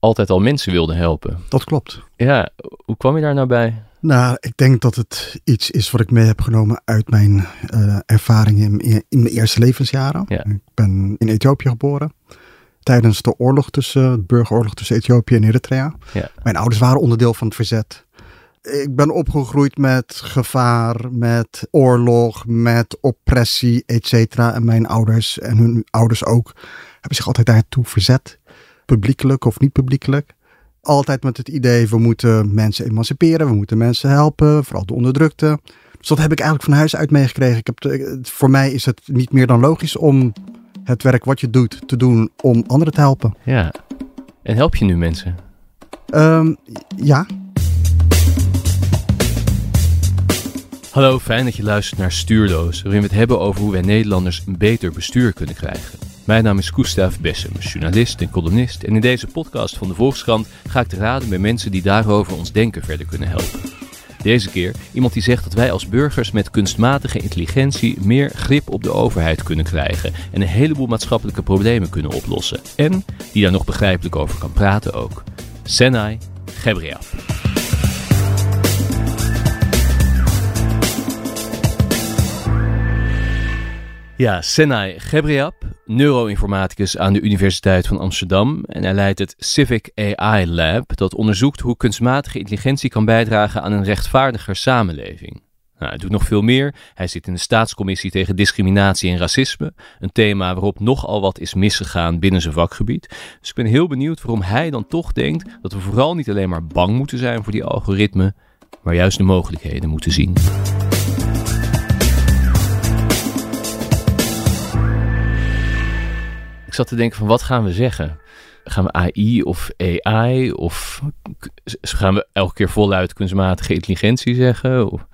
altijd al mensen wilde helpen. Dat klopt. Ja, hoe kwam je daar nou bij? Nou, ik denk dat het iets is wat ik mee heb genomen uit mijn uh, ervaringen in, in, mijn eerste levensjaren. Ja. Ik ben in Ethiopië geboren. Tijdens de oorlog tussen, de burgeroorlog tussen Ethiopië en Eritrea. Ja. Mijn ouders waren onderdeel van het verzet. Ik ben opgegroeid met gevaar, met oorlog, met oppressie, et cetera. En mijn ouders en hun ouders ook hebben zich altijd daartoe verzet. Publiekelijk of niet publiekelijk. Altijd met het idee, we moeten mensen emanciperen, we moeten mensen helpen, vooral de onderdrukte. Dus dat heb ik eigenlijk van huis uit meegekregen. Ik heb voor mij is het niet meer dan logisch om het werk wat je doet te doen om anderen te helpen. Ja. En help je nu mensen? Ehm, ja, Hallo, fijn dat je luistert naar Stuurloos, waarin we het hebben over hoe wij Nederlanders een beter bestuur kunnen krijgen. Mijn naam is Gustav Bessem, journalist en columnist. En in deze podcast van de Volkskrant ga ik te raden bij mensen die daarover ons denken verder kunnen helpen. Deze keer iemand die zegt dat wij als burgers met kunstmatige intelligentie meer grip op de overheid kunnen krijgen en een heleboel maatschappelijke problemen kunnen oplossen. En die daar nog begrijpelijk over kan praten ook. Senai Gebriab. Ja, Senai Gebriab, neuroinformaticus aan de Universiteit van Amsterdam. En hij leidt het Civic AI Lab, dat onderzoekt hoe kunstmatige intelligentie kan bijdragen aan een rechtvaardiger samenleving. Nou, hij doet nog veel meer. Hij zit in de staatscommissie tegen discriminatie en racisme. Een thema waarop nogal wat is misgegaan binnen zijn vakgebied. Dus ik ben heel benieuwd waarom hij dan toch denkt dat we vooral niet alleen maar bang moeten zijn voor die algoritmen, maar juist de mogelijkheden moeten zien. Ik zat te denken van wat gaan we zeggen? Gaan we AI of AI of gaan we elke keer voluit kunstmatige intelligentie zeggen? Of,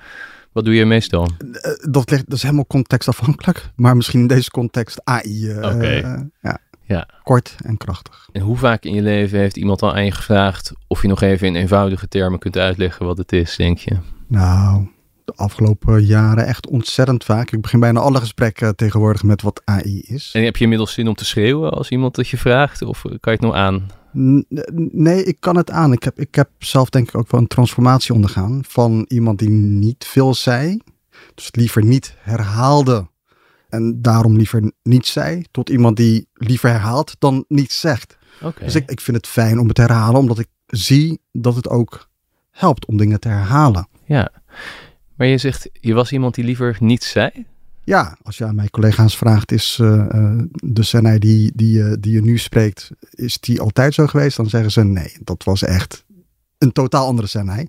wat doe je meestal? eh, dat, ligt, dat is helemaal contextafhankelijk. Maar misschien in deze context AI. Oké. eh, ja. Ja. Kort en krachtig. En hoe vaak in je leven heeft iemand al aan je gevraagd of je nog even in eenvoudige termen kunt uitleggen wat het is, denk je? Nou, de afgelopen jaren echt ontzettend vaak. Ik begin bijna alle gesprekken tegenwoordig met wat AI is. En heb je inmiddels zin om te schreeuwen als iemand dat je vraagt? Of kan je het nog aan? Nee, ik kan het aan. Ik heb, ik heb zelf denk ik ook wel een transformatie ondergaan van iemand die niet veel zei. Dus liever niet herhaalde en daarom liever niet zei. Tot iemand die liever herhaalt dan niet zegt. Dus ik, ik vind het fijn om het te herhalen, omdat ik zie dat het ook helpt om dingen te herhalen. Ja. Maar je zegt, je was iemand die liever niets zei? Ja, als je aan mijn collega's vraagt, is eh, eh, de Senai die, die, eh, die je nu spreekt, is die altijd zo geweest? Dan zeggen ze nee, dat was echt een totaal andere Senai.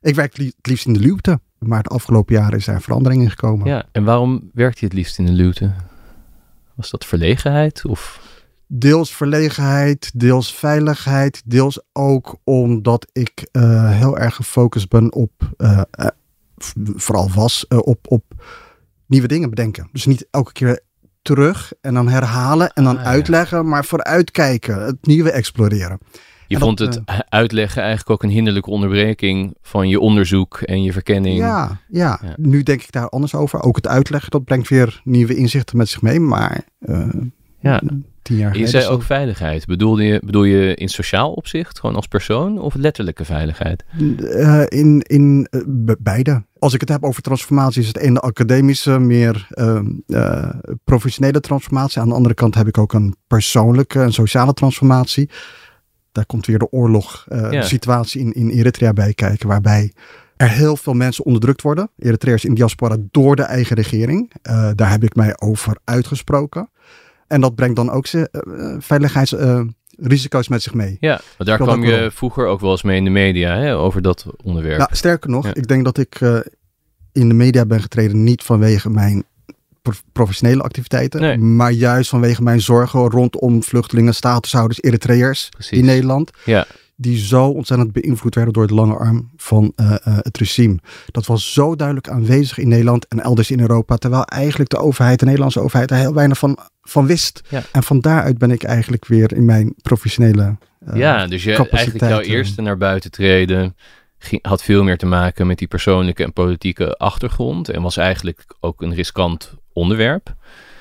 Ik werk li- het liefst in de luwte, maar de afgelopen jaren is daar verandering in gekomen. Ja. En waarom werkt je het liefst in de luwte? Was dat verlegenheid? Of Deels verlegenheid, deels veiligheid, deels ook omdat ik heel erg gefocust ben op, vooral was, eh, op, op nieuwe dingen bedenken. Dus niet elke keer terug en dan herhalen en dan Ah, ja. uitleggen, maar vooruitkijken, het nieuwe exploreren. je vond het uitleggen eigenlijk ook een hinderlijke onderbreking van je onderzoek en je verkenning? Ja, ja, Ja. nu denk ik daar anders over. Ook het uitleggen, dat brengt weer nieuwe inzichten met zich mee, maar eh, Ja. Tien jaar Je geleden... zei is ook veiligheid. Bedoelde je, bedoel je in sociaal opzicht, gewoon als persoon, of letterlijke veiligheid? Eh, in in eh, be- beide. Als ik het heb over transformatie, is het ene academische, meer ehm, eh, professionele transformatie. Aan de andere kant heb ik ook een persoonlijke en sociale transformatie. Daar komt weer de oorlog, eh, Ja. de situatie in, in Eritrea bij kijken, waarbij er heel veel mensen onderdrukt worden. Eritreërs in diaspora door de eigen regering. Eh, daar heb ik mij over uitgesproken. En dat brengt dan ook ze- eh, veiligheidsrisico's met zich mee. Ja, want daar kwam je vroeger ook wel eens mee in de media, hè, over dat onderwerp. Nou, sterker nog, Ja. ik denk dat ik eh, in de media ben getreden niet vanwege mijn pro- professionele activiteiten, Nee. maar juist vanwege mijn zorgen rondom vluchtelingen, statushouders, Eritreërs Precies. in Nederland. Ja. die zo ontzettend beïnvloed werden door het lange arm van uh, uh, het regime. Dat was zo duidelijk aanwezig in Nederland en elders in Europa, terwijl eigenlijk de overheid, de Nederlandse overheid, er heel weinig van, van wist. Ja. En van daaruit ben ik eigenlijk weer in mijn professionele. Uh, ja, dus je eigenlijk jouw eerste naar buiten treden ging, had veel meer te maken met die persoonlijke en politieke achtergrond en was eigenlijk ook een riskant onderwerp.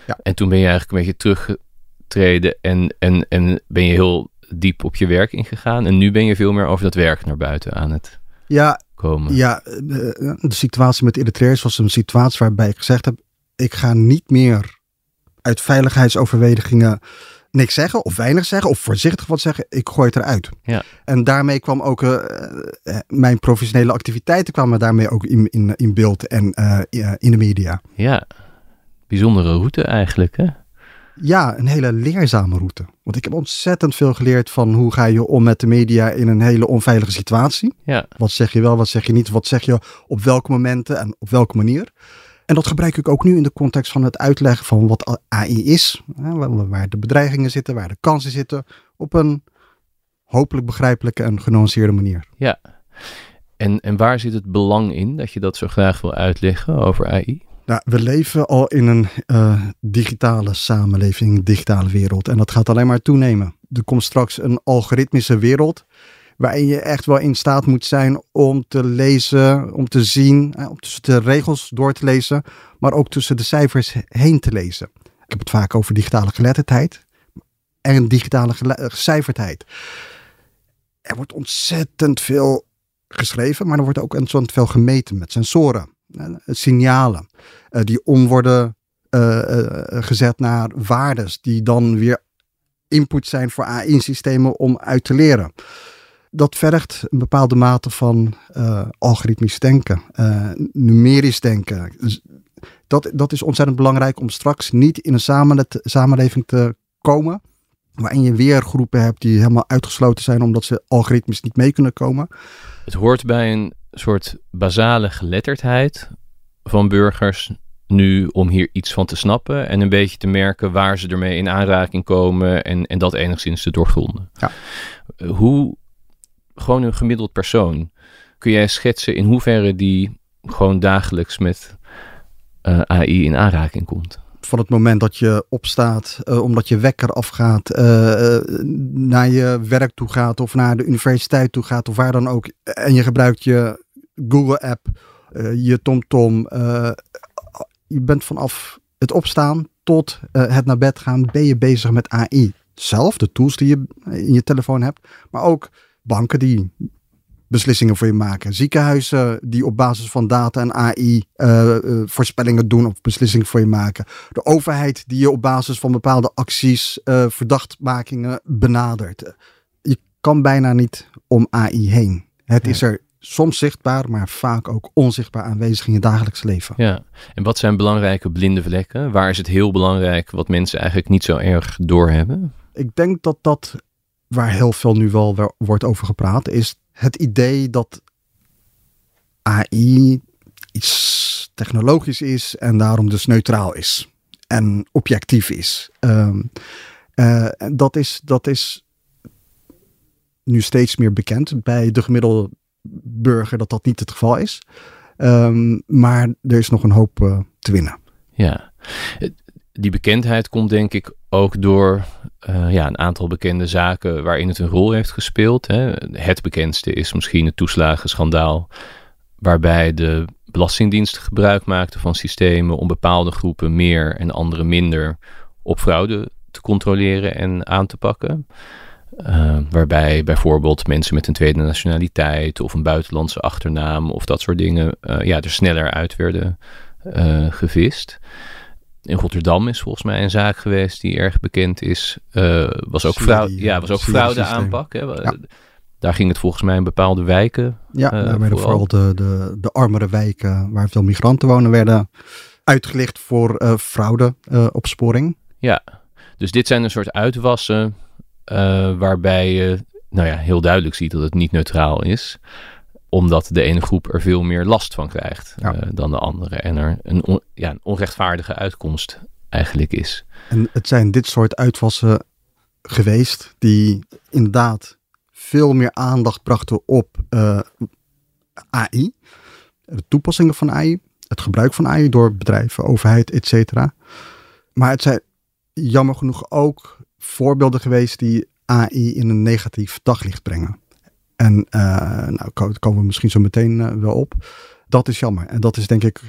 Ja. En toen ben je eigenlijk een beetje teruggetreden en, en, en ben je heel diep op je werk ingegaan. En nu ben je veel meer over dat werk naar buiten aan het ja, komen. Ja, de, de situatie met Eritreërs was een situatie waarbij ik gezegd heb: ik ga niet meer uit veiligheidsoverwegingen niks zeggen of weinig zeggen of voorzichtig wat zeggen. Ik gooi het eruit. Ja. En daarmee kwam ook uh, mijn professionele activiteiten kwamen daarmee ook in, in, in beeld en uh, in de media. Ja, bijzondere route eigenlijk hè? Ja, een hele leerzame route. Want ik heb ontzettend veel geleerd van hoe ga je om met de media in een hele onveilige situatie. Ja. Wat zeg je wel, wat zeg je niet, wat zeg je op welke momenten en op welke manier. En dat gebruik ik ook nu in de context van het uitleggen van wat AI is. Waar de bedreigingen zitten, waar de kansen zitten. Op een hopelijk begrijpelijke en genuanceerde manier. Ja. En, en waar zit het belang in dat je dat zo graag wil uitleggen over AI? Nou, we leven al in een uh, digitale samenleving, een digitale wereld. En dat gaat alleen maar toenemen. Er komt straks een algoritmische wereld. Waarin je echt wel in staat moet zijn om te lezen, om te zien, om tussen de regels door te lezen. Maar ook tussen de cijfers heen te lezen. Ik heb het vaak over digitale geletterdheid en digitale gecijferdheid. Er wordt ontzettend veel geschreven, maar er wordt ook ontzettend veel gemeten met sensoren. Signalen uh, die om worden gezet naar waardes die dan weer input zijn voor AI-systemen om uit te leren. Dat vergt een bepaalde mate van algoritmisch denken, numerisch denken. Dus dat, dat is ontzettend belangrijk om straks niet in een samenleving te komen waarin je weer groepen hebt die helemaal uitgesloten zijn omdat ze algoritmisch niet mee kunnen komen. Het hoort bij een soort basale geletterdheid van burgers nu om hier iets van te snappen en een beetje te merken waar ze ermee in aanraking komen en, en dat enigszins te doorgronden. Ja. Hoe, gewoon een gemiddeld persoon, kun jij schetsen in hoeverre die gewoon dagelijks met uh, AI in aanraking komt? van het moment dat je opstaat, uh, omdat je wekker afgaat, uh, naar je werk toe gaat of naar de universiteit toe gaat of waar dan ook. En je gebruikt je Google app, uh, je TomTom. je bent vanaf het opstaan tot het naar bed gaan, ben je bezig met AI. Zelf, de tools die je in je telefoon hebt, maar ook banken die beslissingen voor je maken. Ziekenhuizen die op basis van data en AI uh, uh, voorspellingen doen of beslissingen voor je maken. De overheid die je op basis van bepaalde acties, uh, verdachtmakingen benadert. Je kan bijna niet om AI heen. Het ja. is er soms zichtbaar, maar vaak ook onzichtbaar aanwezig in je dagelijks leven. Ja, en wat zijn belangrijke blinde vlekken? Waar is het heel belangrijk wat mensen eigenlijk niet zo erg doorhebben? Ik denk dat dat waar heel veel nu wel wordt over gepraat, is het idee dat AI iets technologisch is en daarom dus neutraal is en objectief is. Um, dat is. Dat is nu steeds meer bekend bij de gemiddelde burger dat dat niet het geval is. Um, maar er is nog een hoop uh, te winnen. Ja, die bekendheid komt denk ik ook door uh, ja, een aantal bekende zaken waarin het een rol heeft gespeeld. Hè. Het bekendste is misschien het toeslagenschandaal, waarbij de Belastingdienst gebruik maakte van systemen om bepaalde groepen meer en andere minder op fraude te controleren en aan te pakken. Uh, waarbij bijvoorbeeld mensen met een tweede nationaliteit of een buitenlandse achternaam of dat soort dingen uh, ja, er sneller uit werden gevist. In Rotterdam is volgens mij een zaak geweest die erg bekend is. was ook, fraude, ja, was ook fraude aanpak. Hè? Ja. Daar ging het volgens mij in bepaalde wijken. Ja, daar werden vooral de, de, de armere wijken waar veel migranten wonen, werden uitgelicht voor fraudeopsporing. ja, dus dit zijn een soort uitwassen uh, waarbij je nou ja, heel duidelijk ziet dat het niet neutraal is. Omdat de ene groep er veel meer last van krijgt ja. uh, dan de andere. En er een, on, ja, een onrechtvaardige uitkomst eigenlijk is. En het zijn dit soort uitwassen geweest die inderdaad veel meer aandacht brachten op uh, AI. De toepassingen van AI. Het gebruik van AI door bedrijven, overheid, etc. Maar het zijn jammer genoeg ook voorbeelden geweest die AI in een negatief daglicht brengen. En uh, nou, komen we misschien zo meteen wel op. Dat is jammer. En dat is denk ik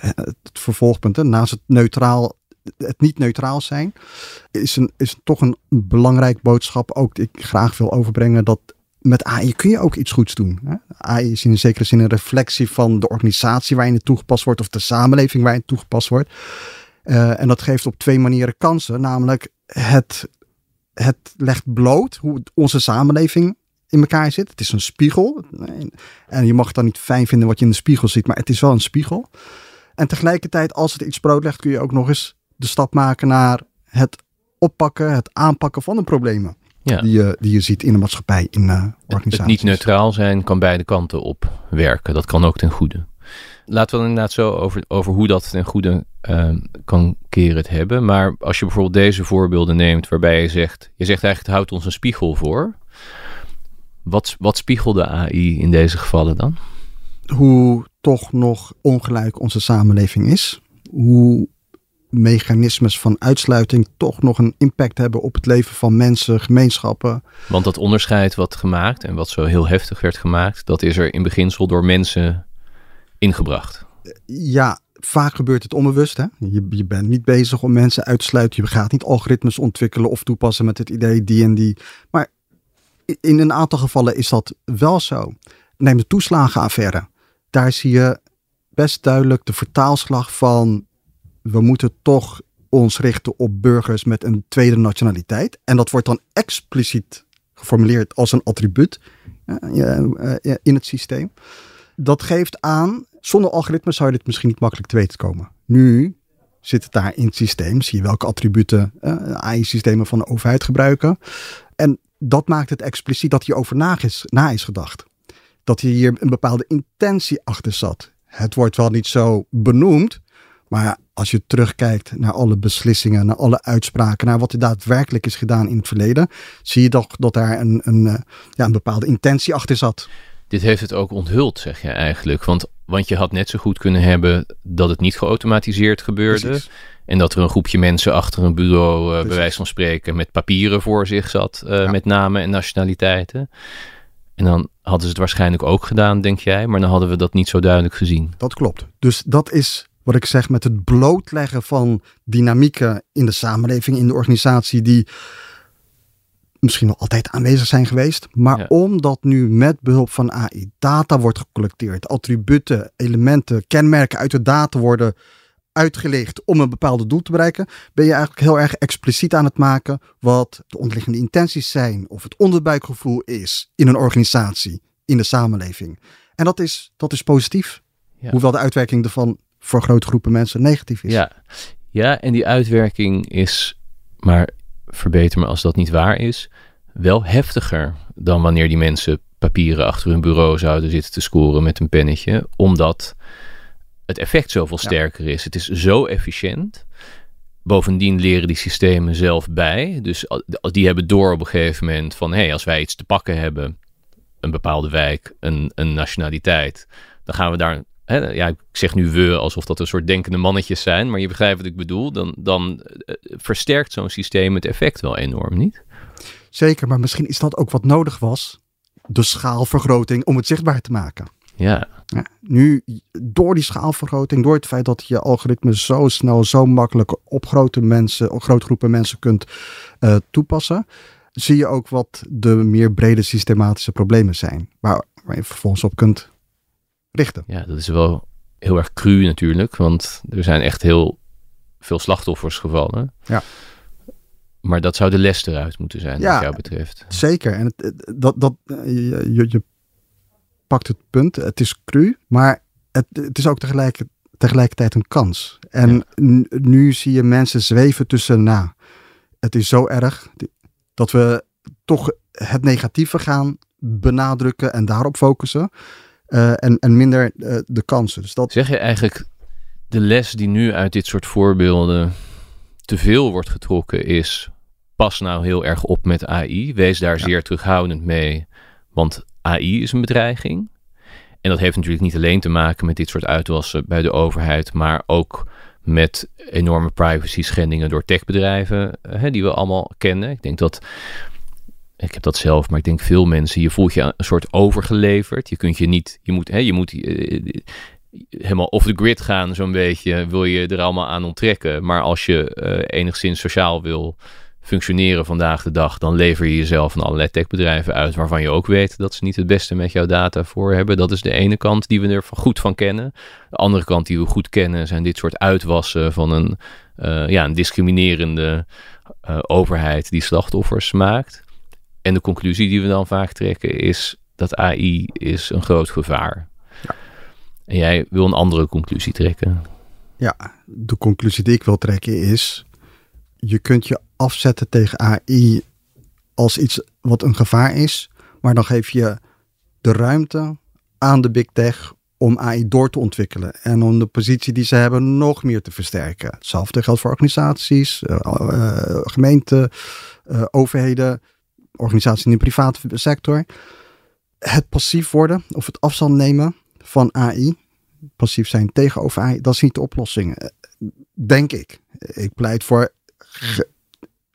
het vervolgpunt. Hè. Naast het neutraal het niet neutraal zijn, is, een, is toch een belangrijk boodschap. Ook die ik graag wil overbrengen dat met AI kun je ook iets goeds doen. Hè? AI is in zekere zin een reflectie van de organisatie waarin het toegepast wordt of de samenleving waarin het toegepast wordt. En dat geeft op twee manieren kansen. Namelijk het, het legt bloot hoe onze samenleving in elkaar zit. Het is een spiegel. En je mag het dan niet fijn vinden wat je in de spiegel ziet, maar het is wel een spiegel. En tegelijkertijd, als het iets bloot legt, kun je ook nog eens de stap maken naar het oppakken, het aanpakken van de problemen. Die, je, die je ziet in de maatschappij, in uh, organisaties. Het, niet neutraal zijn kan beide kanten op werken. Dat kan ook ten goede. Laten we dan inderdaad zo over, over hoe dat ten goede uh, kan keren het hebben. Maar als je bijvoorbeeld deze voorbeelden neemt waarbij je zegt... Je zegt eigenlijk het houdt ons een spiegel voor. Wat, wat spiegelde AI in deze gevallen dan? Hoe toch nog ongelijk onze samenleving is. Hoe mechanismes van uitsluiting toch nog een impact hebben op het leven van mensen, gemeenschappen. Want dat onderscheid wat gemaakt en wat zo heel heftig werd gemaakt, dat is er in beginsel door mensen ingebracht. Ja, vaak gebeurt het onbewust. Hè? Je, je bent niet bezig om mensen uit te sluiten. Je gaat niet algoritmes ontwikkelen of toepassen met het idee die en die. Maar in een aantal gevallen is dat wel zo. Neem de toeslagenaffaire. Daar zie je best duidelijk de vertaalslag van we moeten toch ons richten op burgers met een tweede nationaliteit. En dat wordt dan expliciet geformuleerd als een attribuut in het systeem. Dat geeft aan, zonder algoritme zou je dit misschien niet makkelijk te weten komen. Nu zit het daar in het systeem, zie je welke attributen AI-systemen van de overheid gebruiken. En dat maakt het expliciet dat hierover na is, na is gedacht. Dat hier een bepaalde intentie achter zat. Het wordt wel niet zo benoemd, maar als je terugkijkt naar alle beslissingen, naar alle uitspraken, naar wat er daadwerkelijk is gedaan in het verleden, zie je toch dat daar een, een, eh, ja, een bepaalde intentie achter zat. Dit heeft het ook onthuld, zeg je eigenlijk. Want, want je had net zo goed kunnen hebben dat het niet geautomatiseerd gebeurde. En dat er een groepje mensen achter een bureau, uh, bij wijze van spreken, met papieren voor zich zat, uh, met namen en nationaliteiten. En dan hadden ze het waarschijnlijk ook gedaan, denk jij, maar dan hadden we dat niet zo duidelijk gezien. Dat klopt. Dus dat is wat ik zeg met het blootleggen van dynamieken in de samenleving, in de organisatie, die misschien wel altijd aanwezig zijn geweest. Maar omdat nu met behulp van AI data wordt gecollecteerd, attributen, elementen, kenmerken uit de data worden uitgelicht om een bepaalde doel te bereiken, ben je eigenlijk heel erg expliciet aan het maken wat de onderliggende intenties zijn of het onderbuikgevoel is in een organisatie, in de samenleving. En dat is, dat is positief. Hoewel de uitwerking ervan voor grote groepen mensen negatief is. Ja, ja en die uitwerking is, maar verbeter me als dat niet waar is, wel heftiger dan wanneer die mensen papieren achter hun bureau zouden zitten te scoren met een pennetje, omdat het effect zoveel sterker is. Het is zo efficiënt. Bovendien leren die systemen zelf bij. Dus die hebben door op een gegeven moment van hé, hey, als wij iets te pakken hebben, een bepaalde wijk, een, een nationaliteit, dan gaan we daar ja, ik zeg nu we alsof dat een soort denkende mannetjes zijn, maar je begrijpt wat ik bedoel, dan, dan eh, versterkt zo'n systeem het effect wel enorm, niet? Zeker, maar misschien is dat ook wat nodig was, de schaalvergroting, om het zichtbaar te maken. Ja. ja. Nu, door die schaalvergroting, door het feit dat je algoritme zo snel, zo makkelijk op grote mensen, op grote groepen mensen kunt uh, toepassen, zie je ook wat de meer brede systematische problemen zijn, waar, waar je vervolgens op kunt richten. Ja, dat is wel heel erg cru natuurlijk, want er zijn echt heel veel slachtoffers gevallen. Ja. Maar dat zou de les eruit moeten zijn, ja, wat jou betreft. Zeker. En het, dat, dat, je, je pakt het punt. Het is cru, maar het, het is ook tegelijk, tegelijkertijd een kans. En nu zie je mensen zweven tussen, nou, het is zo erg dat we toch het negatieve gaan benadrukken en daarop focussen. Eh, en, en minder uh, de kansen. Dus dat... Zeg je eigenlijk de les die nu uit dit soort voorbeelden te veel wordt getrokken is pas nou heel erg op met AI. Wees daar zeer terughoudend mee, want AI is een bedreiging. En dat heeft natuurlijk niet alleen te maken met dit soort uitwassen bij de overheid, maar ook met enorme privacy schendingen door techbedrijven, hè, die we allemaal kennen. Ik denk dat, ik heb dat zelf, maar ik denk veel mensen, je voelt je een soort overgeleverd. Je kunt je niet, je moet, hè, je moet eh, helemaal off the grid gaan, zo'n beetje, wil je er allemaal aan onttrekken. Maar als je uh, enigszins sociaal wil functioneren vandaag de dag, dan lever je jezelf aan allerlei techbedrijven uit waarvan je ook weet dat ze niet het beste met jouw data voor hebben. Dat is de ene kant die we er goed van kennen. De andere kant die we goed kennen zijn dit soort uitwassen van een, ja, een discriminerende overheid die slachtoffers maakt. En de conclusie die we dan vaak trekken is dat AI is een groot gevaar. Ja. En jij wil een andere conclusie trekken. Ja, de conclusie die ik wil trekken is: je kunt je afzetten tegen AI als iets wat een gevaar is, maar dan geef je de ruimte aan de big tech om AI door te ontwikkelen en om de positie die ze hebben nog meer te versterken. Hetzelfde geldt voor organisaties, uh, uh, gemeenten, uh, overheden, organisaties in de private sector. Het passief worden of het afstand nemen van AI, passief zijn tegenover AI, dat is niet de oplossing. Denk ik. Ik pleit voor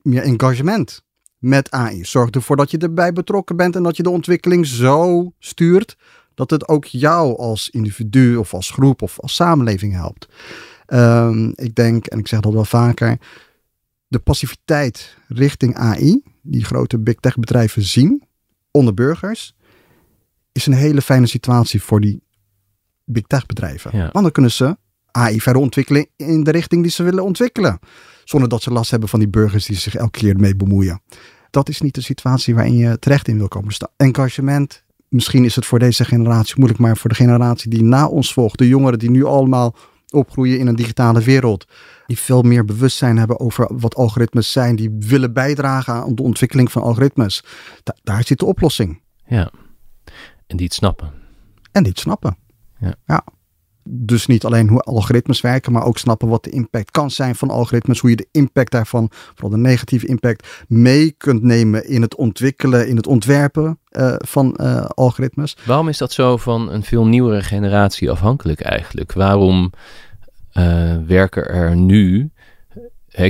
meer engagement met AI. Zorg ervoor dat je erbij betrokken bent en dat je de ontwikkeling zo stuurt dat het ook jou als individu of als groep of als samenleving helpt. Um, ik denk, en ik zeg dat wel vaker, de passiviteit richting AI, die grote big tech bedrijven zien onder burgers, is een hele fijne situatie voor die big tech bedrijven. Want dan kunnen ze AI verder ontwikkelen in de richting die ze willen ontwikkelen. Zonder dat ze last hebben van die burgers die zich elke keer mee bemoeien. Dat is niet de situatie waarin je terecht in wil komen staan. Engagement, misschien is het voor deze generatie moeilijk, maar voor de generatie die na ons volgt, de jongeren die nu allemaal opgroeien in een digitale wereld, die veel meer bewustzijn hebben over wat algoritmes zijn, die willen bijdragen aan de ontwikkeling van algoritmes. daar zit de oplossing. Ja, en die het snappen. En die het snappen. Ja. ja dus niet alleen hoe algoritmes werken, maar ook snappen wat de impact kan zijn van algoritmes. Hoe je de impact daarvan, vooral de negatieve impact, mee kunt nemen in het ontwikkelen, in het ontwerpen uh, van uh, algoritmes. Waarom is dat zo van een veel nieuwere generatie afhankelijk eigenlijk? Waarom uh, werken er nu,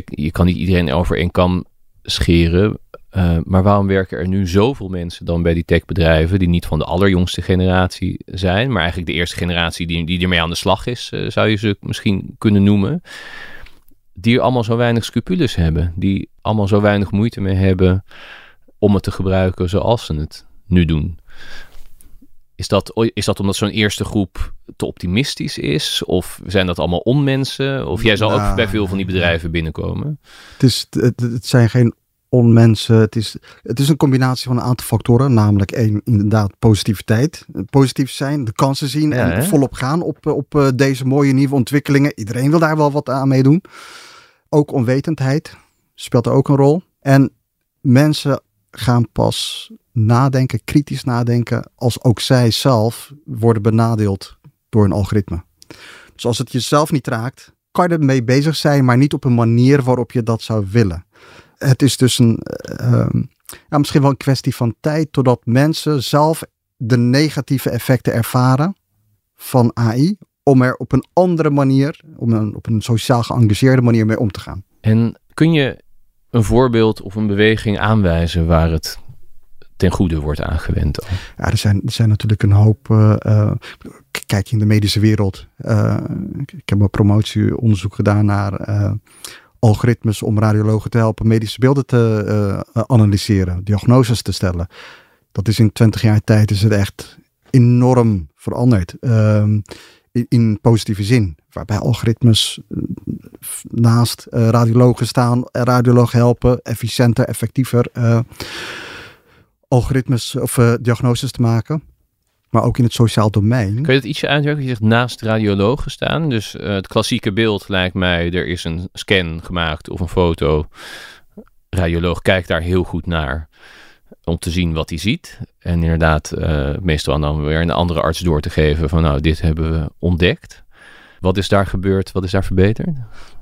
je kan niet iedereen over één kam scheren, uh, maar waarom werken er nu zoveel mensen dan bij die techbedrijven, die niet van de allerjongste generatie zijn, maar eigenlijk de eerste generatie die, die ermee aan de slag is, uh, zou je ze misschien kunnen noemen, die allemaal zo weinig scrupules hebben, die allemaal zo weinig moeite mee hebben om het te gebruiken zoals ze het nu doen? Is dat, is dat omdat zo'n eerste groep te optimistisch is? Of zijn dat allemaal onmensen? Of jij zal nou, ook bij veel van die bedrijven binnenkomen? Het, is, het, het zijn geen onmensen. Het is, het is een combinatie van een aantal factoren. Namelijk één, inderdaad, positiviteit. Positief zijn, de kansen zien en volop gaan op, op uh, deze mooie nieuwe ontwikkelingen. Iedereen wil daar wel wat aan meedoen. Ook onwetendheid speelt er ook een rol. En mensen gaan pas nadenken, kritisch nadenken, als ook zij zelf worden benadeeld door een algoritme. Dus als het jezelf niet raakt, kan je ermee bezig zijn, maar niet op een manier waarop je dat zou willen het is dus een, uh, ja, misschien wel een kwestie van tijd totdat mensen zelf de negatieve effecten ervaren van AI, om er op een andere manier, om een, op een sociaal geëngageerde manier mee om te gaan. En kun je een voorbeeld of een beweging aanwijzen waar het ten goede wordt aangewend? Ja, er zijn, er zijn natuurlijk een hoop. Uh, kijk in de medische wereld. Uh, ik heb een promotieonderzoek gedaan naar algoritmes om radiologen te helpen medische beelden te analyseren, diagnoses te stellen. Dat is in 20 jaar tijd is het echt enorm veranderd. Uh, in, positieve zin. Waarbij algoritmes eh, naast uh, radiologen staan, radiologen helpen, efficiënter, effectiever algoritmes of diagnoses te maken maar ook in het sociaal domein. Kun je het ietsje uitwerken? Je zegt naast radiologen staan. Dus het klassieke beeld lijkt mij, er is een scan gemaakt of een foto. Radioloog kijkt daar heel goed naar om te zien wat hij ziet. En inderdaad, uh, meestal dan weer een andere arts door te geven van nou, dit hebben we ontdekt. Wat is daar gebeurd? Wat is daar verbeterd?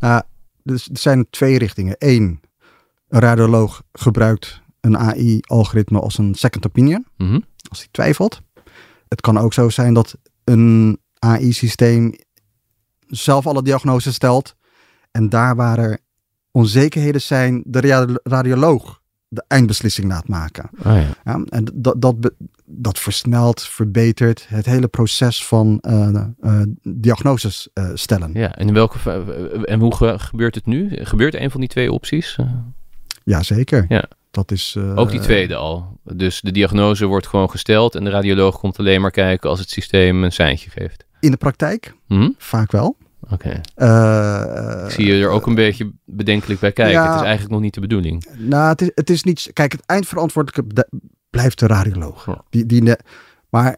Nou, er zijn twee richtingen. Eén, Een radioloog gebruikt een AI-algoritme als een second opinion, Mhm. als hij twijfelt. Het kan ook zo zijn dat een AI-systeem zelf alle diagnoses stelt. En daar waar er onzekerheden zijn, de radioloog de eindbeslissing laat maken. Ah, ja. Ja, en dat, dat, versnelt, verbetert het hele proces van eh, eh, diagnoses eh, stellen. ja, en in welke en hoe ge- gebeurt het nu? Gebeurt een van die twee opties? Jazeker. Ja. Dat is, Ook die tweede al. Dus de diagnose wordt gewoon gesteld en de radioloog komt alleen maar kijken als het systeem een seintje geeft. In de praktijk Hm? vaak wel. Oké. Eh, Ik zie je er ook een beetje bedenkelijk bij kijken. ja. Het is eigenlijk nog niet de bedoeling. Nou, het is, het is niet. Kijk, het eindverantwoordelijke de- blijft de radioloog. Ja. Die, die maar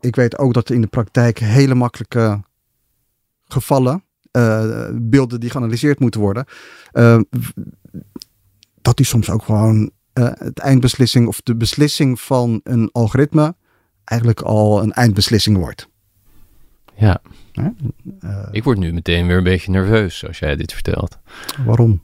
ik weet ook dat in de praktijk hele makkelijke gevallen, eh, beelden die geanalyseerd moeten worden, eh, dat die soms ook gewoon het eindbeslissing of de beslissing van een algoritme eigenlijk al een eindbeslissing wordt. Ja, Eh, ik word nu meteen weer een beetje nerveus als jij dit vertelt. waarom?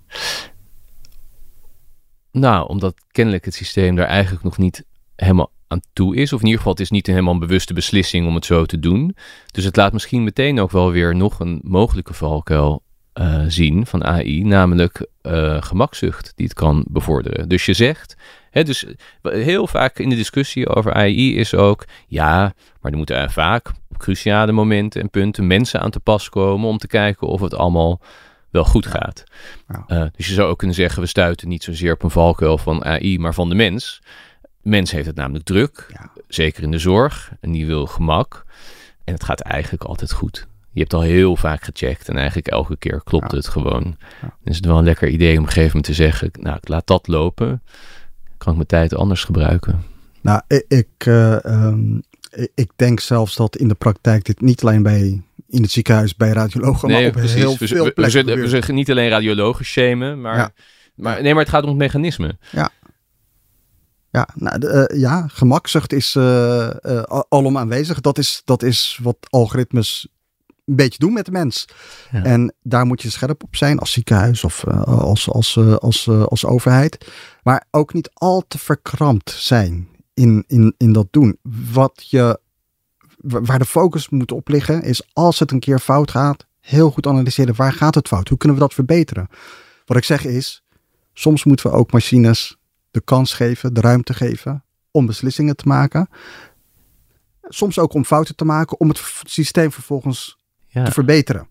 Nou, omdat kennelijk het systeem daar eigenlijk nog niet helemaal aan toe is. Of in ieder geval, het is niet een helemaal bewuste beslissing om het zo te doen. Dus het laat misschien meteen ook wel weer nog een mogelijke valkuil eh, zien van AI. Namelijk eh gemakzucht die het kan bevorderen. Dus je zegt, hè, dus heel vaak in de discussie over AI is ook... Ja, maar er moeten vaak cruciale momenten en punten mensen aan te pas komen... om te kijken of het allemaal wel goed gaat. Ja. Eh, dus je zou ook kunnen zeggen, we stuiten niet zozeer op een valkuil van AI, maar van de mens. Mens heeft het namelijk druk, Ja. zeker in de zorg, en die wil gemak. En het gaat eigenlijk altijd goed. Je hebt al heel vaak gecheckt en eigenlijk elke keer klopt het gewoon. Dan is het wel een lekker idee om op een gegeven moment te zeggen, nou, ik laat dat lopen. Kan ik mijn tijd anders gebruiken? Nou, ik, ik, eh, ehm, ik- denk zelfs dat in de praktijk dit niet alleen bij in het ziekenhuis bij radiologen, maar op heel We, veel we, we, plekken zullen- we zeggen niet alleen radiologen shamen, maar, Ja. maar, nee, maar het gaat om het mechanisme. Ja, nou, de, eh, ja, gemakzucht is al- alom aanwezig. Dat is, dat is wat algoritmes een beetje doen met de mens. Ja. En daar moet je scherp op zijn als ziekenhuis of als, als, als, als overheid. Maar ook niet al te verkrampt zijn in, in, in dat doen. Wat je, wa- waar de focus moet op liggen is als het een keer fout gaat, heel goed analyseren. Waar gaat het fout? Hoe kunnen we dat verbeteren? Wat ik zeg is, soms moeten we ook machines de kans geven, de ruimte geven om beslissingen te maken. Soms ook om fouten te maken, om het systeem vervolgens Ja. te verbeteren.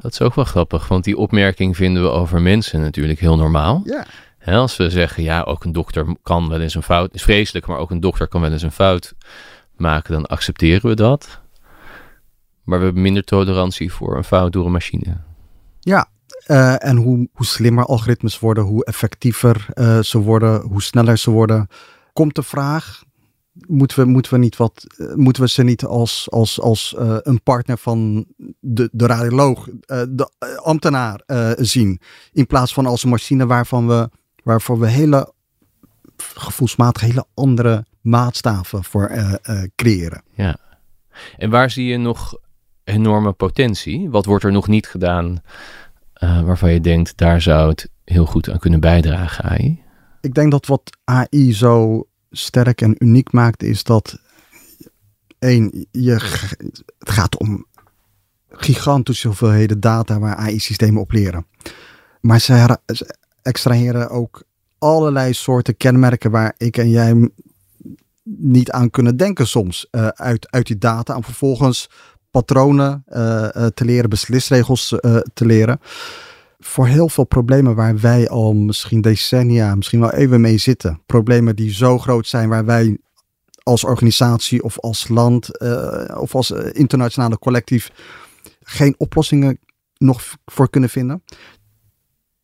Dat is ook wel grappig, want die opmerking vinden we over mensen natuurlijk heel normaal. Ja, Als we zeggen, ja, ook een dokter kan wel eens een fout, is vreselijk, maar ook een dokter kan wel eens een fout maken, dan accepteren we dat. Maar we hebben minder tolerantie voor een fout door een machine. ja. Eh, en hoe, hoe slimmer algoritmes worden, hoe effectiever eh, ze worden, hoe sneller ze worden. Komt de vraag, moeten we, moeten we, niet wat, eh, moeten we ze niet als, als, als een partner van de, de radioloog, de ambtenaar zien? In plaats van als een machine waarvan we, waarvoor we hele gevoelsmatig hele andere maatstaven voor eh, eh, creëren. Ja. En waar zie je nog enorme potentie? Wat wordt er nog niet gedaan eh, waarvan je denkt, daar zou het heel goed aan kunnen bijdragen, AI? Ik denk dat wat AI zo sterk en uniek maakt, is dat één, je, het gaat om gigantische hoeveelheden data waar AI-systemen op leren. Maar ze extraheren ook allerlei soorten kenmerken waar ik en jij niet aan kunnen denken soms eh, uit, uit die data. Om vervolgens patronen eh, eh, te leren, beslisregels te leren voor heel veel problemen waar wij al misschien decennia, misschien wel even mee zitten. Problemen die zo groot zijn waar wij als organisatie of als land of als internationale collectief geen oplossingen nog voor kunnen vinden.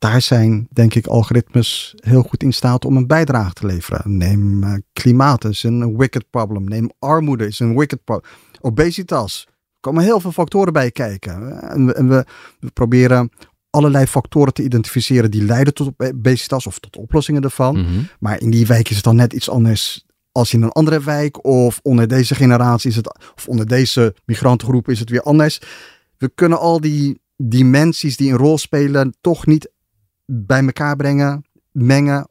Daar zijn, denk ik, algoritmes heel goed in staat om een bijdrage te leveren. Neem eh, klimaat is een wicked problem. Neem armoede is een wicked problem. Obesitas. Er komen heel veel factoren bij kijken. En we, en we, we proberen allerlei factoren te identificeren die leiden tot obesitas of tot oplossingen ervan. Mhm. Maar in die wijk is het dan net iets anders als in een andere wijk. Of onder deze generatie is het, of onder deze migrantengroep is het weer anders. We kunnen al die dimensies die een rol spelen toch niet bij elkaar brengen mengen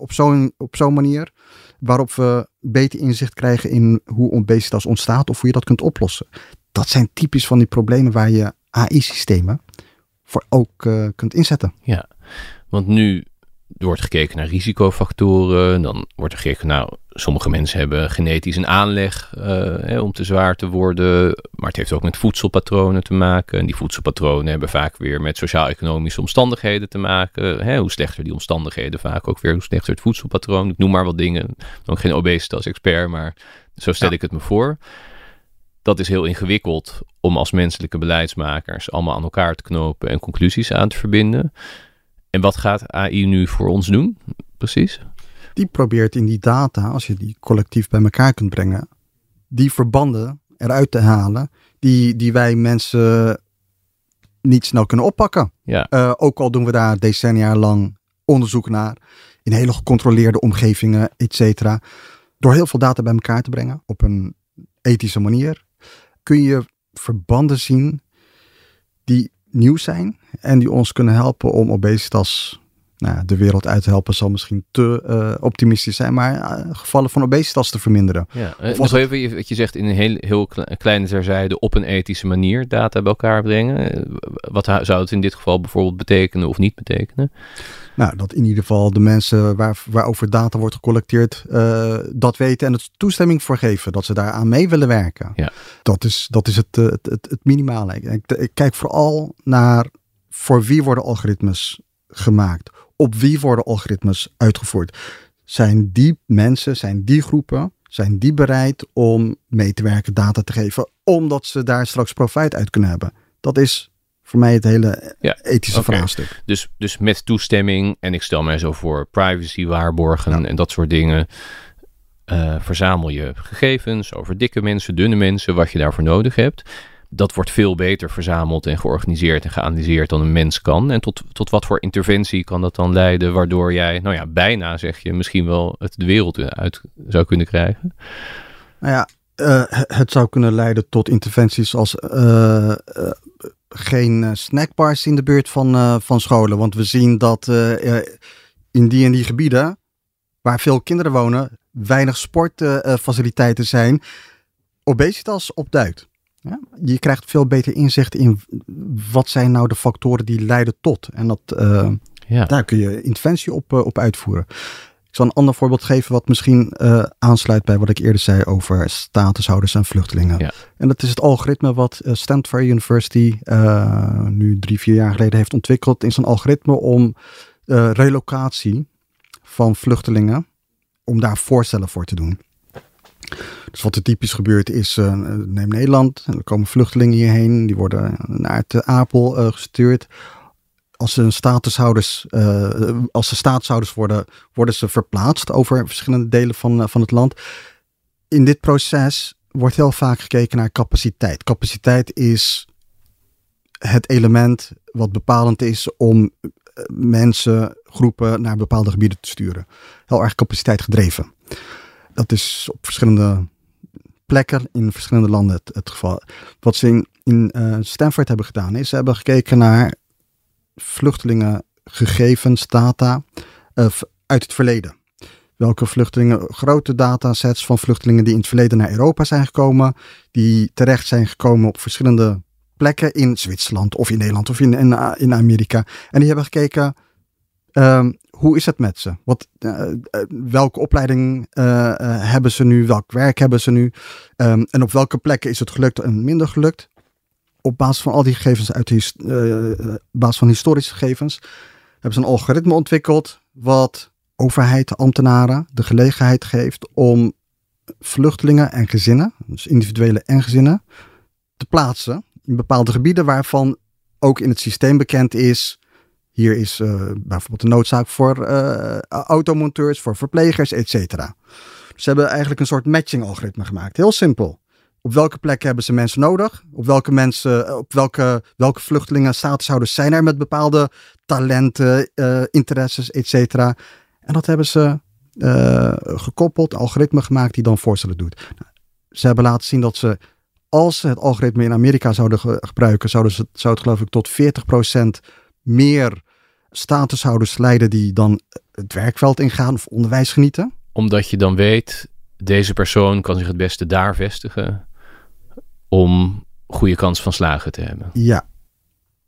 op zo'n manier waarop we beter inzicht krijgen in hoe obesitas ontstaat of hoe je dat kunt oplossen. Dat zijn typisch van die problemen waar je AI-systemen voor ook uh, kunt inzetten. Ja, want nu wordt gekeken naar risicofactoren. Dan wordt er gekeken, nou, sommige mensen hebben genetisch een aanleg uh, hè, om te zwaar te worden. Maar het heeft ook met voedselpatronen te maken. En die voedselpatronen hebben vaak weer met sociaal-economische omstandigheden te maken. Hè, hoe slechter die omstandigheden, vaak ook weer hoe slechter het voedselpatroon. Ik noem maar wat dingen. Ik geen obesitas expert, maar zo stel ik het me voor. Dat is heel ingewikkeld om als menselijke beleidsmakers allemaal aan elkaar te knopen en conclusies aan te verbinden. En wat gaat AI nu voor ons doen, precies? Die probeert in die data, als je die collectief bij elkaar kunt brengen, die verbanden eruit te halen die, die wij mensen niet snel kunnen oppakken. Ja. Uh, ook al doen we daar decennia lang onderzoek naar, in hele gecontroleerde omgevingen, et cetera. Door heel veel data bij elkaar te brengen op een ethische manier, kun je verbanden zien die nieuw zijn en die ons kunnen helpen om obesitas nou, de wereld uit te helpen zal misschien te uh, optimistisch zijn, maar uh, gevallen van obesitas te verminderen. Ja, uh, nog even wat je zegt in een heel, heel kleine terzijde op een ethische manier data bij elkaar brengen. Wat zou het in dit geval bijvoorbeeld betekenen of niet betekenen? Nou, dat in ieder geval de mensen waar, waarover data wordt gecollecteerd dat weten en het toestemming voor geven dat ze daaraan mee willen werken. Ja. Dat is, dat is het, het, het, het minimale. Ik, ik kijk vooral naar voor wie worden algoritmes gemaakt? Op wie worden algoritmes uitgevoerd? Zijn die mensen, zijn die groepen, zijn die bereid om mee te werken, data te geven, omdat ze daar straks profijt uit kunnen hebben? Dat is voor mij het hele ja, ethische okay. vraagstuk. Dus, dus met toestemming, en ik stel mij zo voor privacy waarborgen ja. en dat soort dingen. Uh, verzamel je gegevens over dikke mensen, dunne mensen, wat je daarvoor nodig hebt dat wordt veel beter verzameld en georganiseerd en geanalyseerd dan een mens kan. En tot, tot wat voor interventie kan dat dan leiden, waardoor jij, nou ja, bijna zeg je, misschien wel het de wereld uit zou kunnen krijgen? Nou ja, uh, het zou kunnen leiden tot interventies als uh, uh, geen snackbars in de buurt van, van scholen. Want we zien dat in die en die gebieden, waar veel kinderen wonen, weinig sportfaciliteiten zijn, obesitas opduikt. Ja? Je krijgt veel beter inzicht in wat zijn nou de factoren die leiden tot. En dat, uh, ja. daar kun je interventie op, uh, op uitvoeren. Ik zal een ander voorbeeld geven wat misschien uh, aansluit bij wat ik eerder zei over statushouders en vluchtelingen. Ja. En dat is het algoritme wat Stanford University nu drie, vier jaar geleden heeft ontwikkeld. in zijn algoritme om relocatie van vluchtelingen, om daar voorstellen voor te doen. Dus wat er typisch gebeurt is, uh, neem Nederland, er komen vluchtelingen hierheen, die worden naar het Apel uh, gestuurd. Als ze statushouders, uh, als ze staatshouders worden, worden ze verplaatst over verschillende delen van, van het land. In dit proces wordt heel vaak gekeken naar capaciteit. Capaciteit is het element wat bepalend is om mensen, groepen naar bepaalde gebieden te sturen. Heel erg capaciteit gedreven. Dat is op verschillende plekken in verschillende landen het, geval. Wat ze in, uh, Stanford hebben gedaan is, ze hebben gekeken naar vluchtelingengegevens, data uh, uit het verleden. Welke vluchtelingen, grote datasets van vluchtelingen die in het verleden naar Europa zijn gekomen, die terecht zijn gekomen op verschillende plekken in Zwitserland of in Nederland of in, in, in Amerika. En die hebben gekeken um, hoe is het met ze? Wat, uh, welke opleiding uh, hebben ze nu? Welk werk hebben ze nu? Um, en op welke plekken is het gelukt en minder gelukt? Op basis van al die gegevens, uit de basis van historische gegevens, hebben ze een algoritme ontwikkeld wat overheid, ambtenaren de gelegenheid geeft om vluchtelingen en gezinnen, dus individuele en gezinnen, te plaatsen in bepaalde gebieden waarvan ook in het systeem bekend is hier is uh, bijvoorbeeld de noodzaak voor uh, automonteurs, voor verplegers, et cetera. Ze hebben eigenlijk een soort matching algoritme gemaakt. Heel simpel. Op welke plek hebben ze mensen nodig? Op welke mensen, eh, op welke, welke vluchtelingen, statushouders zijn er met bepaalde talenten, interesses, et cetera. En dat hebben ze gekoppeld, algoritme gemaakt die dan voorstellen doet. Ze hebben laten zien dat ze, als ze het algoritme in Amerika zouden ge gebruiken, zouden ze, zou het geloof ik tot 40% meer statushouders leiden die dan het werkveld ingaan of onderwijs genieten. Omdat je dan weet, deze persoon kan zich het beste daar vestigen om goede kans van slagen te hebben. Ja.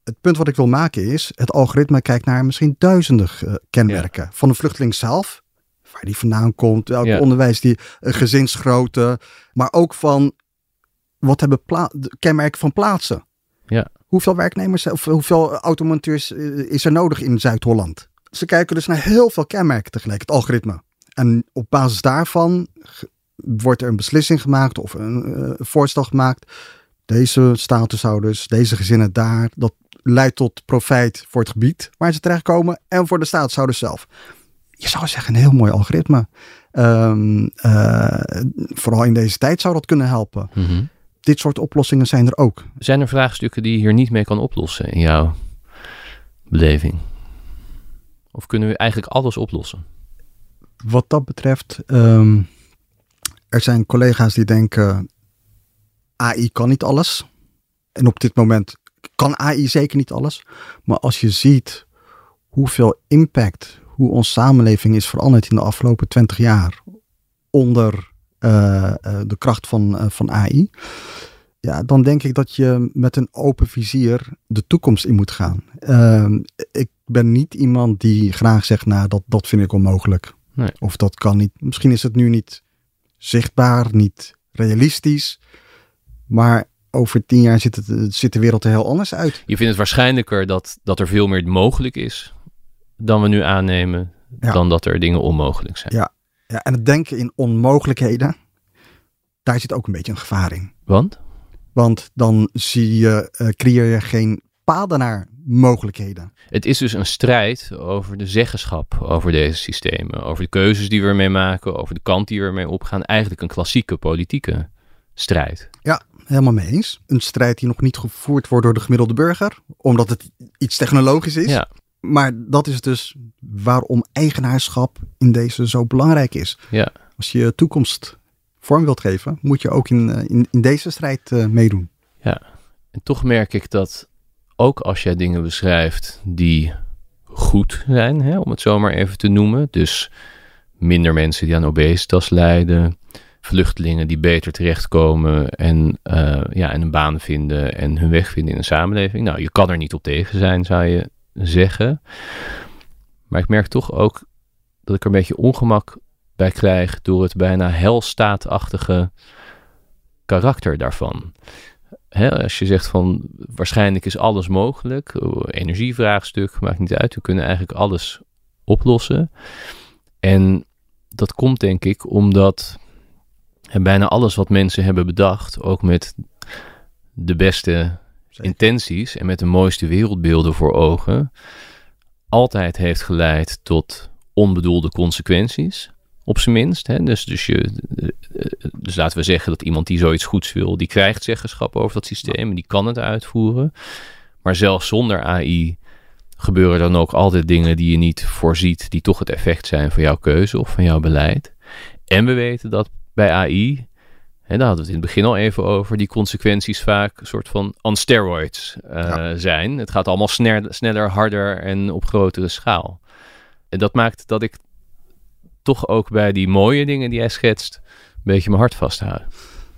Het punt wat ik wil maken is, het algoritme kijkt naar misschien duizenden uh, kenmerken. Van de vluchteling zelf, waar die vandaan komt, welk ja. onderwijs die, uh, gezinsgrootte, maar ook van wat hebben kenmerken van plaatsen. Ja. Hoeveel werknemers of hoeveel automonteurs uh, is er nodig in Zuid-Holland? Ze kijken dus naar heel veel kenmerken tegelijk, het algoritme. En op basis daarvan wordt er een beslissing gemaakt of een uh, voorstel gemaakt. Deze statushouders, deze gezinnen daar, dat leidt tot profijt voor het gebied waar ze terechtkomen en voor de statushouders zelf. Je zou zeggen, een heel mooi algoritme. Um, uh, vooral in deze tijd zou dat kunnen helpen. Mm. Dit soort oplossingen zijn er ook. Zijn er vraagstukken die je hier niet mee kan oplossen in jouw beleving? Of kunnen we eigenlijk alles oplossen? Wat dat betreft, um, er zijn collega's die denken, AI kan niet alles. En op dit moment kan AI zeker niet alles. Maar als je ziet hoeveel impact, hoe onze samenleving is veranderd in de afgelopen twintig jaar onder de kracht van, uh, van AI. Ja, dan denk ik dat je met een open vizier de toekomst in moet gaan. Ehm, ik ben niet iemand die graag zegt, nou, dat, dat vind ik onmogelijk. Nee. Of dat kan niet. Misschien is het nu niet zichtbaar, niet realistisch. Maar over tien jaar ziet, het, ziet de wereld er heel anders uit. Je vindt het waarschijnlijker dat, dat er veel meer mogelijk is dan we nu aannemen, ja. dan dat er dingen onmogelijk zijn. Ja. Ja, en het denken in onmogelijkheden, daar zit ook een beetje een gevaar in. Want? Want dan zie je, uh, creëer je geen paden naar mogelijkheden. Het is dus een strijd over de zeggenschap over deze systemen, over de keuzes die we ermee maken, over de kant die we ermee opgaan. Eigenlijk een klassieke politieke strijd. Ja, helemaal mee eens. Een strijd die nog niet gevoerd wordt door de gemiddelde burger, omdat het iets technologisch is. Ja. Maar dat is dus waarom eigenaarschap in deze zo belangrijk is. Ja. Als je toekomst vorm wilt geven, moet je ook in, in, in deze strijd uh, meedoen. Ja, en toch merk ik dat ook als jij dingen beschrijft die goed zijn, hè, om het zo maar even te noemen. Dus minder mensen die aan obesitas lijden, vluchtelingen die beter terechtkomen en, uh, ja, en een baan vinden en hun weg vinden in een samenleving. Nou, je kan er niet op tegen zijn, zou je zeggen. Maar ik merk toch ook dat ik er een beetje ongemak bij krijg door het bijna helstaatachtige karakter daarvan. Als je zegt van waarschijnlijk is alles mogelijk, energievraagstuk, maakt niet uit, we kunnen eigenlijk alles oplossen. En dat komt denk ik omdat bijna alles wat mensen hebben bedacht, ook met de beste Intenties en met de mooiste wereldbeelden voor ogen, altijd heeft geleid tot onbedoelde consequenties. Op zijn minst. Hè? Dus, dus, je, dus laten we zeggen dat iemand die zoiets goeds wil, die krijgt zeggenschap over dat systeem en die kan het uitvoeren. Maar zelfs zonder AI gebeuren dan ook altijd dingen die je niet voorziet, die toch het effect zijn van jouw keuze of van jouw beleid. En we weten dat bij AI, en daar hadden we het in het begin al even over, die consequenties vaak een soort van on steroids uh, ja. zijn. Het gaat allemaal sneller, sneller, harder en op grotere schaal. En dat maakt dat ik toch ook bij die mooie dingen die hij schetst, een beetje mijn hart vasthouden.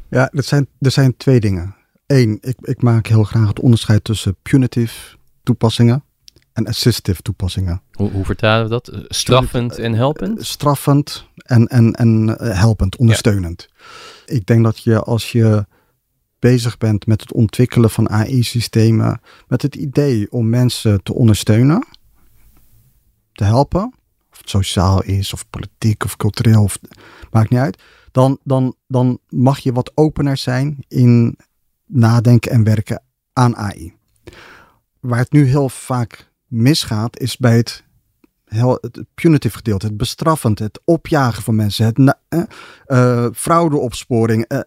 Ja, dat zijn, er zijn twee dingen. Eén, ik, ik maak heel graag het onderscheid tussen punitive toepassingen en assistive toepassingen. Hoe, hoe vertalen we dat? Straffend en helpend? Straffend en, en, en helpend, ondersteunend. Ja. Ik denk dat je als je bezig bent met het ontwikkelen van AI-systemen, met het idee om mensen te ondersteunen, te helpen, of het sociaal is, of politiek, of cultureel, of, maakt niet uit. Dan, dan, dan mag je wat opener zijn in nadenken en werken aan AI. Waar het nu heel vaak misgaat, is bij het, het punitive gedeelte, het bestraffend, het opjagen van mensen, het uh, uh, fraudeopsporing. Uh,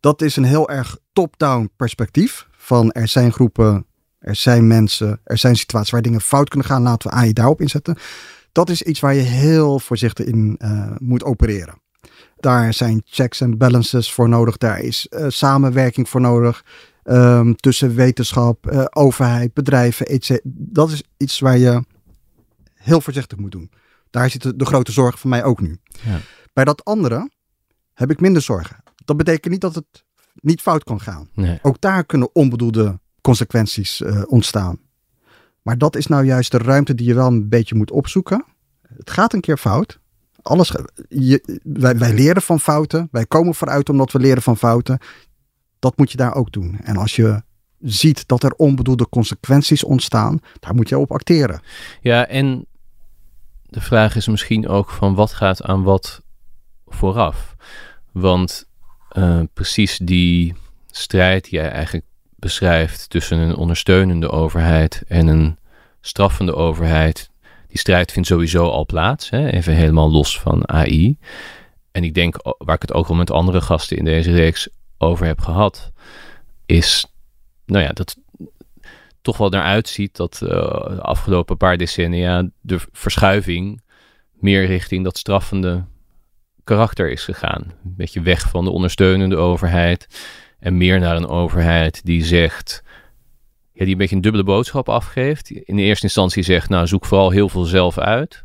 dat is een heel erg top-down perspectief. Van er zijn groepen, er zijn mensen, er zijn situaties waar dingen fout kunnen gaan. Laten we AI daarop inzetten dat is iets waar je heel voorzichtig in uh, moet opereren. Daar zijn checks en balances voor nodig. Daar is uh, samenwerking voor nodig. Um, tussen wetenschap, overheid, bedrijven, etc. Dat is iets waar je heel voorzichtig moet doen. Daar zit de, de grote zorg van mij ook nu. Ja. Bij dat andere heb ik minder zorgen. Dat betekent niet dat het niet fout kan gaan. Nee. Ook daar kunnen onbedoelde consequenties eh, ontstaan. Maar dat is nou juist de ruimte die je wel een beetje moet opzoeken. Het gaat een keer fout. Alles, je, wij, wij leren van fouten. Wij komen vooruit omdat we leren van fouten. Dat moet je daar ook doen. En als je ziet dat er onbedoelde consequenties ontstaan, daar moet je op acteren. Ja, en de vraag is misschien ook van wat gaat aan wat vooraf. Want eh, precies die strijd die jij eigenlijk beschrijft tussen een ondersteunende overheid en een straffende overheid, die strijd vindt sowieso al plaats, hè? even helemaal los van AI. En ik denk, waar ik het ook al met andere gasten in deze reeks over heb gehad, is nou ja, dat toch wel naar uitziet dat eh, de afgelopen paar decennia de verschuiving meer richting dat straffende karakter is gegaan. Een beetje weg van de ondersteunende overheid en meer naar een overheid die zegt, ja, die een beetje een dubbele boodschap afgeeft. In de eerste instantie zegt, nou zoek vooral heel veel zelf uit.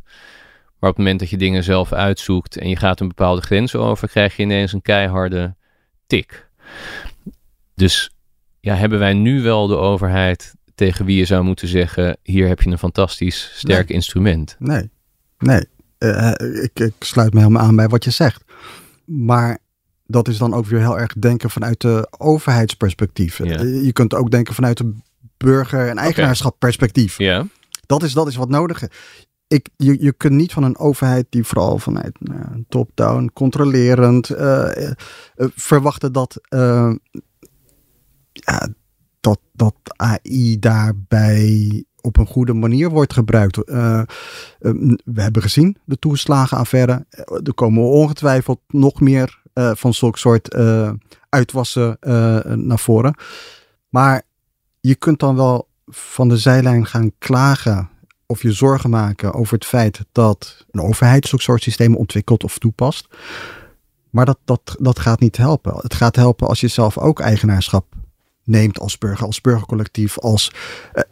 Maar op het moment dat je dingen zelf uitzoekt en je gaat een bepaalde grens over, krijg je ineens een keiharde tik. Dus ja, hebben wij nu wel de overheid tegen wie je zou moeten zeggen: hier heb je een fantastisch sterk instrument. Nee, nee. Eh, ik, ik sluit me helemaal aan bij wat je zegt. Maar dat is dan ook weer heel erg denken vanuit de overheidsperspectief. Ja. Eh, Je kunt ook denken vanuit de burger- en eigenaarschapperspectief. Ja, Dat, is, dat is wat nodig is. Ik, je, je kunt niet van een overheid die vooral vanuit nou, top-down, controlerend, eh, eh, eh, verwachten dat, eh, ja, dat, dat AI daarbij op een goede manier wordt gebruikt. Eh, eh, we hebben gezien de toeslagenaffaire. Eh, Er komen ongetwijfeld nog meer van zulke soort uitwassen naar voren. Maar je kunt dan wel van de zijlijn gaan klagen of je zorgen maken over het feit dat een overheid zulke soort systemen ontwikkelt of toepast. Maar dat, dat, dat gaat niet helpen. Het gaat helpen als je zelf ook eigenaarschap neemt als burger, als burgercollectief, als eh,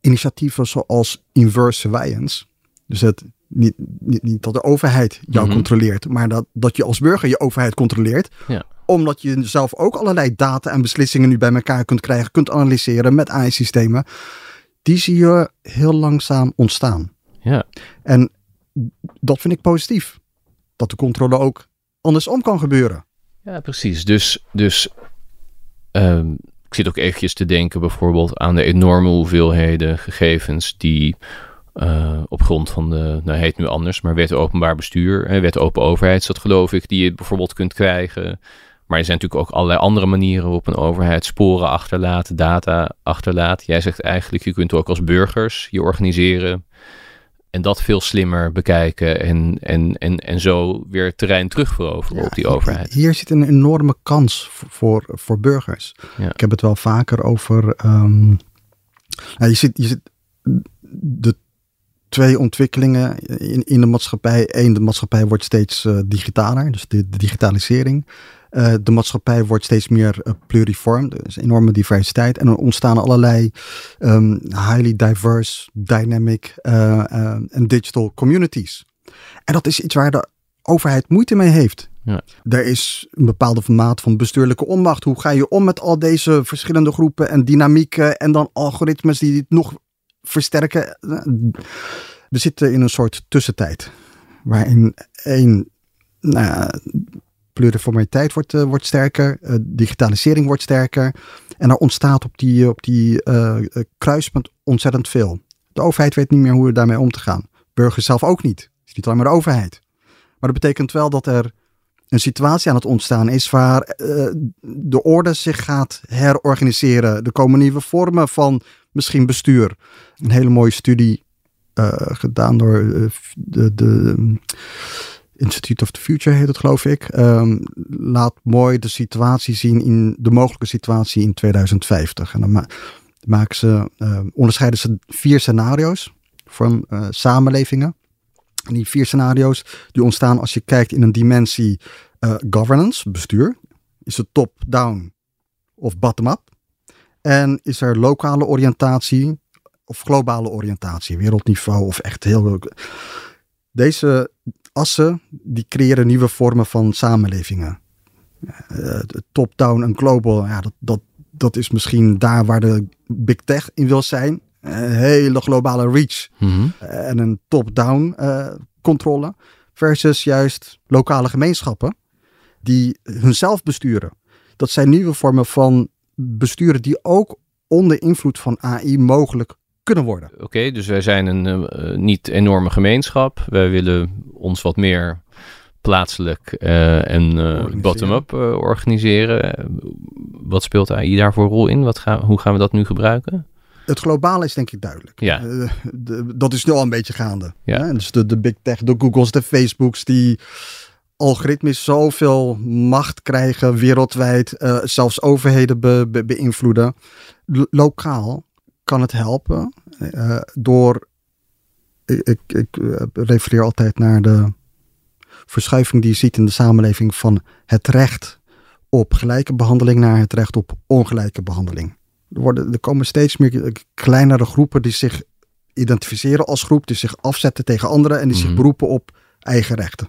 initiatieven zoals inverse surveillance. Dus het, niet, niet, niet dat de overheid jou Mhm. controleert, maar dat, dat je als burger je overheid controleert. Ja. Omdat je zelf ook allerlei data en beslissingen nu bij elkaar kunt krijgen, kunt analyseren met AI-systemen. Die zie je heel langzaam ontstaan. ja, En dat vind ik positief. Dat de controle ook andersom kan gebeuren. ja precies. Dus, dus ehm, ik zit ook eventjes te denken bijvoorbeeld aan de enorme hoeveelheden gegevens die eh, op grond van de, nou heet nu anders, maar wet openbaar bestuur, hè, wet open overheid dat geloof ik, die je bijvoorbeeld kunt krijgen. Maar er zijn natuurlijk ook allerlei andere manieren waarop een overheid sporen achterlaat, data achterlaat. Jij zegt eigenlijk, je kunt ook als burgers je organiseren en dat veel slimmer bekijken en, en, en, en zo weer terrein terugveroveren op die overheid. Hier zit een enorme kans voor, voor, burgers. Ja. Ik heb het wel vaker over. ehm, nou, je, ziet, je ziet de twee ontwikkelingen in, in de maatschappij. Eén, de maatschappij wordt steeds eh, digitaler, dus de, de digitalisering. Eh, de maatschappij wordt steeds meer eh, pluriform, dus enorme diversiteit. En er ontstaan allerlei ehm, highly diverse, dynamic eh, en digital communities. En dat is iets waar de overheid moeite mee heeft. Ja. Er is een bepaalde maat van bestuurlijke onmacht. Hoe ga je om met al deze verschillende groepen en dynamieken en dan algoritmes die het nog versterken? We zitten in een soort tussentijd waarin één nou ja, pluriformiteit wordt, eh, wordt sterker, eh, digitalisering wordt sterker en er ontstaat op die, op die eh, kruispunt ontzettend veel. De overheid weet niet meer hoe daarmee om te gaan. Burgers zelf ook niet. Het is niet alleen maar de overheid. Maar dat betekent wel dat er een situatie aan het ontstaan is waar de orde zich gaat herorganiseren. Er komen nieuwe vormen van misschien bestuur. Een hele mooie studie gedaan door de, de Institute of the Future heet het geloof ik. Ehm, laat mooi de situatie zien in de mogelijke situatie in 2050. En dan ma maken ze, eh, onderscheiden ze vier scenario's van eh, samenlevingen. En die vier scenario's die ontstaan als je kijkt in een dimensie uh, governance, bestuur. Is het top-down of bottom-up? En is er lokale oriëntatie of globale oriëntatie, wereldniveau of echt heel. Deze assen die creëren nieuwe vormen van samenlevingen. Uh, Top-down en global, ja, dat, dat, dat is misschien daar waar de big tech in wil zijn. Een hele globale reach Mhm. en een top-down eh, controle. Versus juist lokale gemeenschappen die hunzelf besturen. Dat zijn nieuwe vormen van besturen die ook onder invloed van AI mogelijk kunnen worden. Oké, dus wij zijn een eh, niet enorme gemeenschap. Wij willen ons wat meer plaatselijk eh, en eh, bottom-up eh, organiseren. Eh, Wat speelt AI daarvoor rol in? Wat gaan, hoe gaan we dat nu gebruiken? Het globale is denk ik duidelijk. Ja. Eh, de- dat is nu al een beetje gaande. Ja. Hè? Dus de, de big tech, de Googles, de Facebooks, die algoritmes zoveel macht krijgen wereldwijd, eh, zelfs overheden be- be- beïnvloeden. Lo- lokaal kan het helpen eh, door, ik, ik, eh, refereer altijd naar de verschuiving die je ziet in de samenleving van het recht op gelijke behandeling naar het recht op ongelijke behandeling. Er, worden, er komen steeds meer kleinere groepen die zich identificeren als groep, die zich afzetten tegen anderen en die zich Mhm. beroepen op eigen rechten.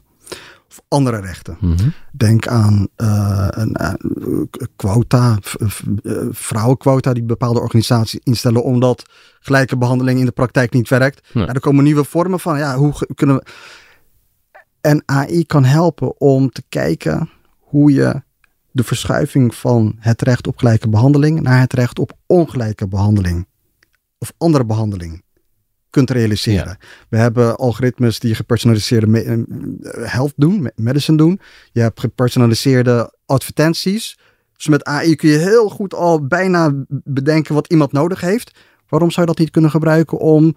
Of andere rechten. Mhm. Denk aan eh, een eh, quota, v- v- eh, vrouwenquota die bepaalde organisaties instellen omdat gelijke behandeling in de praktijk niet werkt. Ja. Ja, er komen nieuwe vormen van, ja, hoe kunnen we... En AI kan helpen om te kijken hoe je de verschuiving van het recht op gelijke behandeling naar het recht op ongelijke behandeling of andere behandeling kunt realiseren. We hebben algoritmes die gepersonaliseerde me- eh, health doen, me- medicine doen. Je hebt gepersonaliseerde advertenties. Dus met AI kun je heel goed al bijna bedenken wat iemand nodig heeft. Waarom zou je dat niet kunnen gebruiken om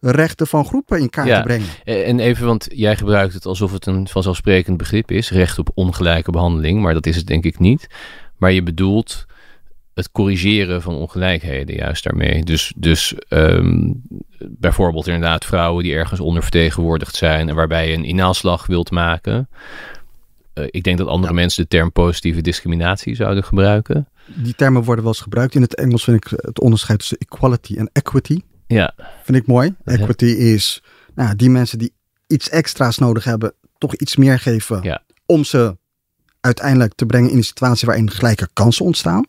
rechten van groepen in kaart Ja. te brengen? Eh, En even, want jij gebruikt het alsof het een vanzelfsprekend begrip is, recht op ongelijke behandeling, maar dat is het denk ik niet. Maar je bedoelt het corrigeren van ongelijkheden juist daarmee. Dus, dus ehm, bijvoorbeeld inderdaad vrouwen die ergens ondervertegenwoordigd zijn en waarbij je een inhaalslag wilt maken. Eh, ik denk dat andere mensen de term positieve discriminatie zouden gebruiken. Die termen worden wel eens gebruikt. In het Engels vind ik het onderscheid tussen equality en equity. Ja, Vind ik mooi. Ja. Equity is nou, die mensen die iets extra's nodig hebben, toch iets meer geven Ja. om ze uiteindelijk te brengen in een situatie waarin gelijke kansen ontstaan.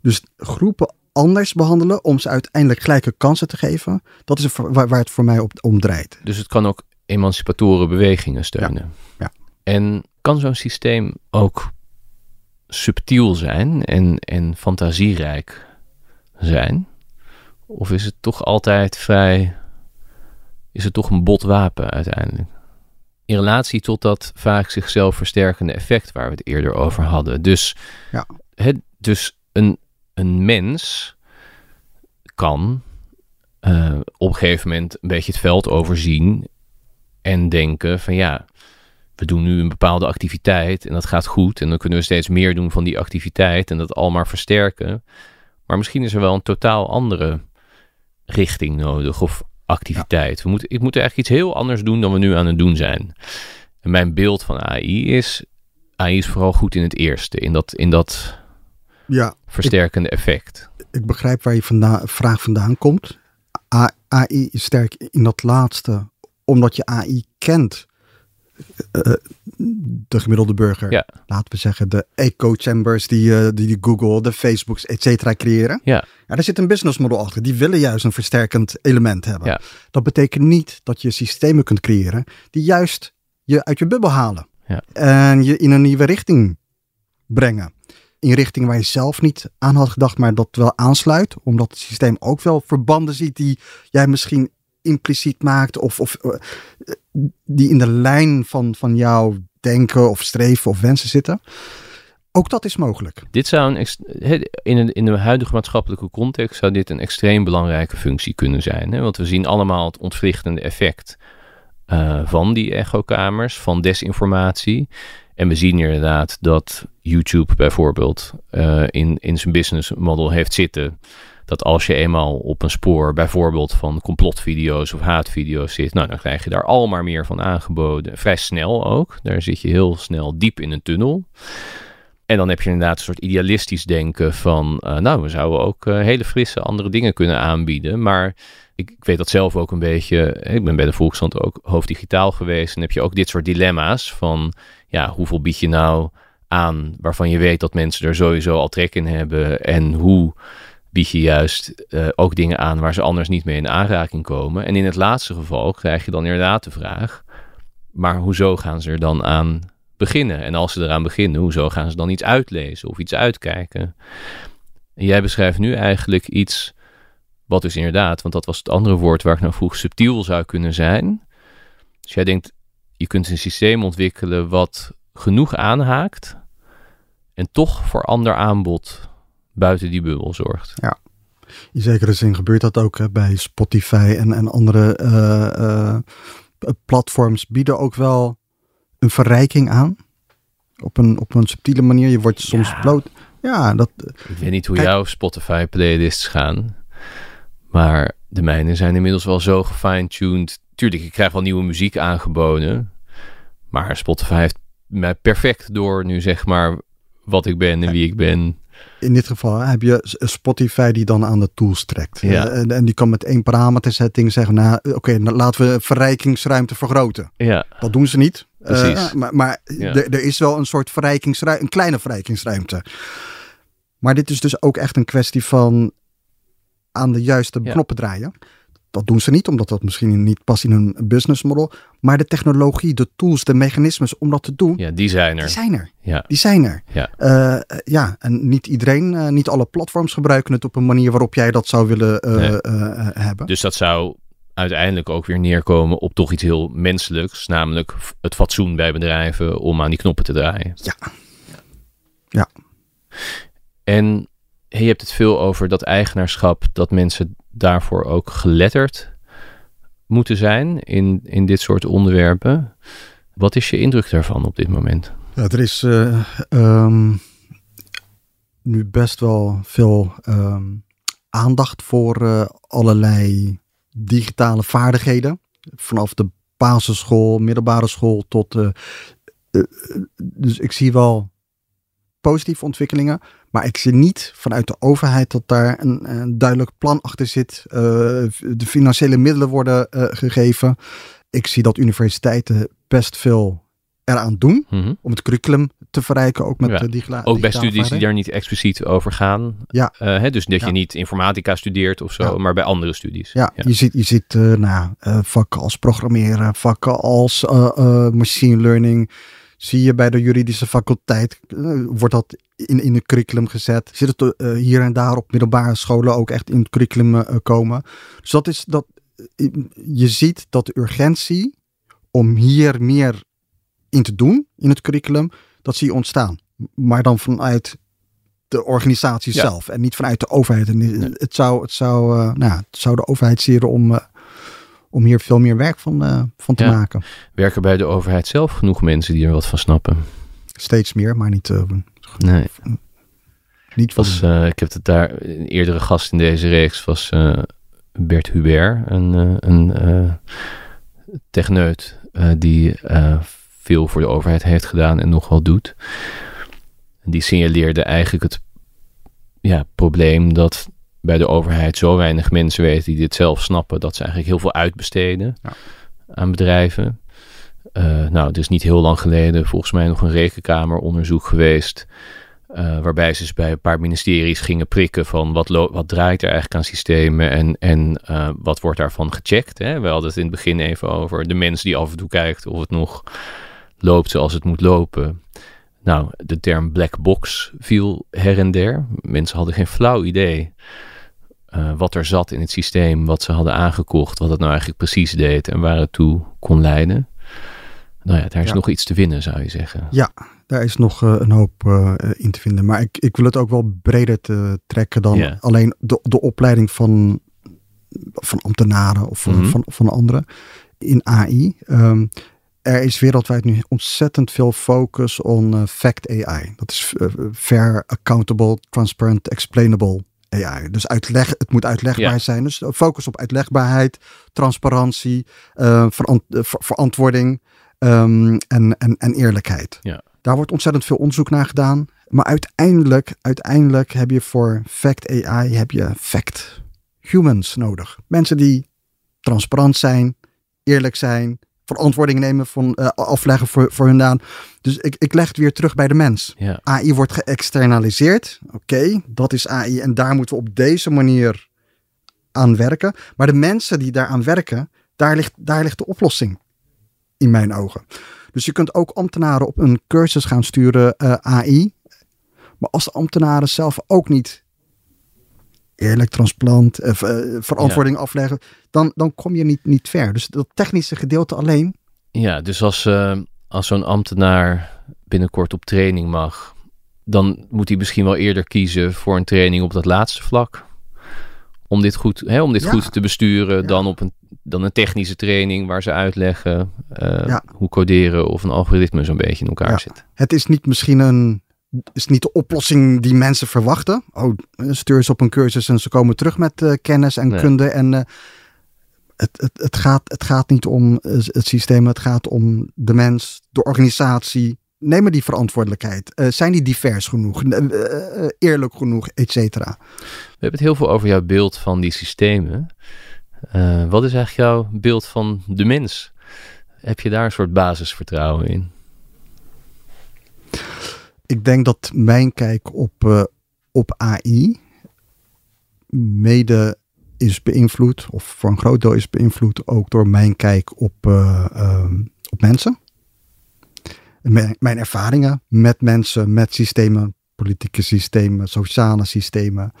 Dus groepen anders behandelen om ze uiteindelijk gelijke kansen te geven, dat is waar het voor mij op, om draait. Dus het kan ook emancipatoren bewegingen steunen. Ja. En kan zo'n systeem ook subtiel zijn en, en fantasierijk zijn? Of is het toch altijd vrij. Is het toch een bot wapen uiteindelijk? In relatie tot dat vaak zichzelf versterkende effect waar we het eerder over hadden. Dus, Ja. het, dus een, een mens kan eh, op een gegeven moment een beetje het veld overzien en denken van ja, we doen nu een bepaalde activiteit en dat gaat goed en dan kunnen we steeds meer doen van die activiteit en dat al maar versterken. Maar misschien is er wel een totaal andere richting nodig of activiteit. We moeten, ik moet eigenlijk iets heel anders doen dan we nu aan het doen zijn. En mijn beeld van AI is, AI is vooral goed in het eerste, in dat, in dat Ja, versterkende effect. ik begrijp waar je vandaan, vraag vandaan komt. AI is sterk in dat laatste, omdat je AI kent. Eh, de gemiddelde burger. Ja. Laten we zeggen de echo chambers die, eh, die, Google, de Facebooks, et cetera creëren. Ja. Ja, daar zit een business model achter. Die willen juist een versterkend element hebben. Ja. Dat betekent niet dat je systemen kunt creëren die juist je uit je bubbel halen. En je in een nieuwe richting brengen. In richting waar je zelf niet aan had gedacht, maar dat wel aansluit. Omdat het systeem ook wel verbanden ziet die jij misschien impliciet maakt. Of, of eh, die in de lijn van, van jouw denken of streven of wensen zitten. Ook dat is mogelijk. Dit zou een in, een, in de huidige maatschappelijke context zou dit een extreem belangrijke functie kunnen zijn. Hè? Want we zien allemaal het ontwrichtende effect eh, van die echokamers, van desinformatie. En we zien inderdaad dat YouTube bijvoorbeeld eh, in, in zijn business model heeft zitten. Dat als je eenmaal op een spoor bijvoorbeeld van complotvideo's of haatvideo's zit, nou dan krijg je daar al maar meer van aangeboden. Vrij snel ook. Daar zit je heel snel diep in een tunnel. En dan heb je inderdaad een soort idealistisch denken van, uh, nou, we zouden ook uh, hele frisse andere dingen kunnen aanbieden. Maar ik, ik, weet dat zelf ook een beetje. Ik ben bij de Volkskrant ook hoofddigitaal geweest. En heb je ook dit soort dilemma's van, ja, hoeveel bied je nou aan waarvan je weet dat mensen er sowieso al trek in hebben. En hoe bied je juist uh, ook dingen aan waar ze anders niet mee in aanraking komen. En in het laatste geval krijg je dan inderdaad de vraag, maar hoezo gaan ze er dan aan beginnen? En als ze eraan beginnen, hoezo gaan ze dan iets uitlezen of iets uitkijken? En jij beschrijft nu eigenlijk iets wat dus inderdaad, want dat was het andere woord waar ik nou vroeg, subtiel zou kunnen zijn. Dus jij denkt, je kunt een systeem ontwikkelen wat genoeg aanhaakt en toch voor ander aanbod buiten die bubbel zorgt. Ja, in zekere zin gebeurt dat ook bij Spotify en, en andere uh, uh, platforms bieden ook wel een verrijking aan. Op een, op een subtiele manier. Je wordt soms ja. bloot. Ja, dat. Ik weet niet hoe jouw Spotify playlists gaan. Maar de mijne zijn inmiddels wel zo gefine-tuned. Tuurlijk, ik krijg wel nieuwe muziek aangeboden. Maar Spotify heeft mij perfect door nu zeg maar wat ik ben en wie ik ben. In dit geval heb je Spotify die dan aan de tools trekt. Ja. En, en die kan met één parametersetting zeggen, nou oké, okay, laten we verrijkingsruimte vergroten. Ja. Dat doen ze niet. Precies. Uh, maar maar Ja. er is wel een soort verrijkingsruimte, een kleine verrijkingsruimte. Maar dit is dus ook echt een kwestie van aan de juiste Ja. knoppen draaien. Dat doen ze niet, omdat dat misschien niet past in hun business model. Maar de technologie, de tools, de mechanismes om dat te doen, Ja, die zijn die er. zijn er. Ja. Die zijn er. Ja. Eh, ja, en niet iedereen, eh, niet alle platforms gebruiken het op een manier waarop jij dat zou willen eh, Nee. hebben. Dus dat zou uiteindelijk ook weer neerkomen op toch iets heel menselijks. Namelijk het fatsoen bij bedrijven om aan die knoppen te draaien. Ja. Ja. En je hebt het veel over dat eigenaarschap, dat mensen daarvoor ook geletterd moeten zijn in, in dit soort onderwerpen. Wat is je indruk daarvan op dit moment? Er is eh, ehm, nu best wel veel ehm, aandacht voor eh, allerlei digitale vaardigheden. Vanaf de basisschool, middelbare school tot. eh, dus ik zie wel positieve ontwikkelingen. Maar ik zie niet vanuit de overheid dat daar een, een duidelijk plan achter zit. Eh, de financiële middelen worden eh, gegeven. Ik zie dat universiteiten best veel eraan doen Mhm. om het curriculum te verrijken, ook met Ja, de digitale Ook bij studies die daar niet expliciet over gaan. Ja. Eh, hè, dus dat Ja. je niet informatica studeert of zo, Ja. maar bij andere studies. Ja, je ziet, je ziet eh, nou, eh, vakken als programmeren, vakken als eh, eh, machine learning. Zie je bij de juridische faculteit, eh, wordt dat in, in het curriculum gezet. Zit het eh, hier en daar op middelbare scholen ook echt in het curriculum eh, komen. Dus dat is dat, je ziet dat de urgentie om hier meer in te doen in het curriculum, dat zie je ontstaan. Maar dan vanuit de organisatie Ja. zelf en niet vanuit de overheid. En het, zou, het, zou, nou, het zou de overheid zeren om, om hier veel meer werk van, eh, van te Ja. maken. Werken bij de overheid zelf genoeg mensen die er wat van snappen? Steeds meer, maar niet, eh, Nee. niet van. Was, eh, ik heb het daar, een eerdere gast in deze reeks was Bert Hubert, een, een techneut die veel voor de overheid heeft gedaan en nog wel doet. Die signaleerde eigenlijk het ja, probleem dat bij de overheid zo weinig mensen weten die dit zelf snappen, dat ze eigenlijk heel veel uitbesteden Ja. aan bedrijven. Eh, nou, het is niet heel lang geleden volgens mij nog een rekenkameronderzoek geweest. eh, waarbij ze dus bij een paar ministeries gingen prikken van wat, wat draait er eigenlijk aan systemen en, en eh, wat wordt daarvan gecheckt. Hè? We hadden het in het begin even over de mens die af en toe kijkt of het nog loopt zoals het moet lopen. Nou, de term black box viel her en der. Mensen hadden geen flauw idee eh, wat er zat in het systeem, wat ze hadden aangekocht, wat het nou eigenlijk precies deed en waar het toe kon leiden. Nou ja, daar is Ja. nog iets te winnen, zou je zeggen. Daar is nog eh, een hoop eh, in te vinden. Maar ik, ik wil het ook wel breder te trekken dan Ja. alleen de, de opleiding van, van ambtenaren of van, Mhm. van, van anderen in AI. Ehm, er is wereldwijd nu ontzettend veel focus on eh, fact AI. Dat is fair, accountable, transparent, explainable AI. Dus uitleg, het moet uitlegbaar Ja. zijn. Dus focus op uitlegbaarheid, transparantie, eh, verant- eh, ver- verantwoording ehm, en, en, en eerlijkheid. Ja. Daar wordt ontzettend veel onderzoek naar gedaan. Maar uiteindelijk, uiteindelijk heb je voor fact AI heb je fact humans nodig. Mensen die transparant zijn, eerlijk zijn, verantwoording nemen, van, uh, afleggen voor, voor hun daan. Dus ik, ik leg het weer terug bij de mens. Ja. AI wordt geëxternaliseerd. Oké, dat is AI en daar moeten we op deze manier aan werken. Maar de mensen die daaraan werken, daar ligt, daar ligt de oplossing in mijn ogen. Dus je kunt ook ambtenaren op een cursus gaan sturen uh, eh, AI. Maar als de ambtenaren zelf ook niet eerlijk, transplant, uh, verantwoording afleggen, dan, dan kom je niet, niet ver. Dus dat technische gedeelte alleen. Ja, dus als, uh, als zo'n ambtenaar binnenkort op training mag, dan moet hij misschien wel eerder kiezen voor een training op dat laatste vlak. Om dit goed, hè, om dit goed te besturen dan op een, dan een technische training waar ze uitleggen uh, hoe coderen of een algoritme zo'n beetje in elkaar zit. Het is niet misschien een is niet de oplossing die mensen verwachten. Oh, stuur ze op een cursus en ze komen terug met uh, kennis en kunde. En uh, het, het, het, gaat, het gaat niet om het systeem, het gaat om de mens, de organisatie. Nemen die verantwoordelijkheid. Uh, zijn die divers genoeg, eerlijk genoeg, et cetera? We hebben het heel veel over jouw beeld van die systemen. wat is eigenlijk jouw beeld van de mens? Heb je daar een soort basisvertrouwen in? Ik denk dat mijn kijk op, uh, op AI mede is beïnvloed, of voor een groot deel is beïnvloed ook door mijn kijk op, uh, uh, op mensen. Mijn, mijn ervaringen met mensen, met systemen, politieke systemen, sociale systemen.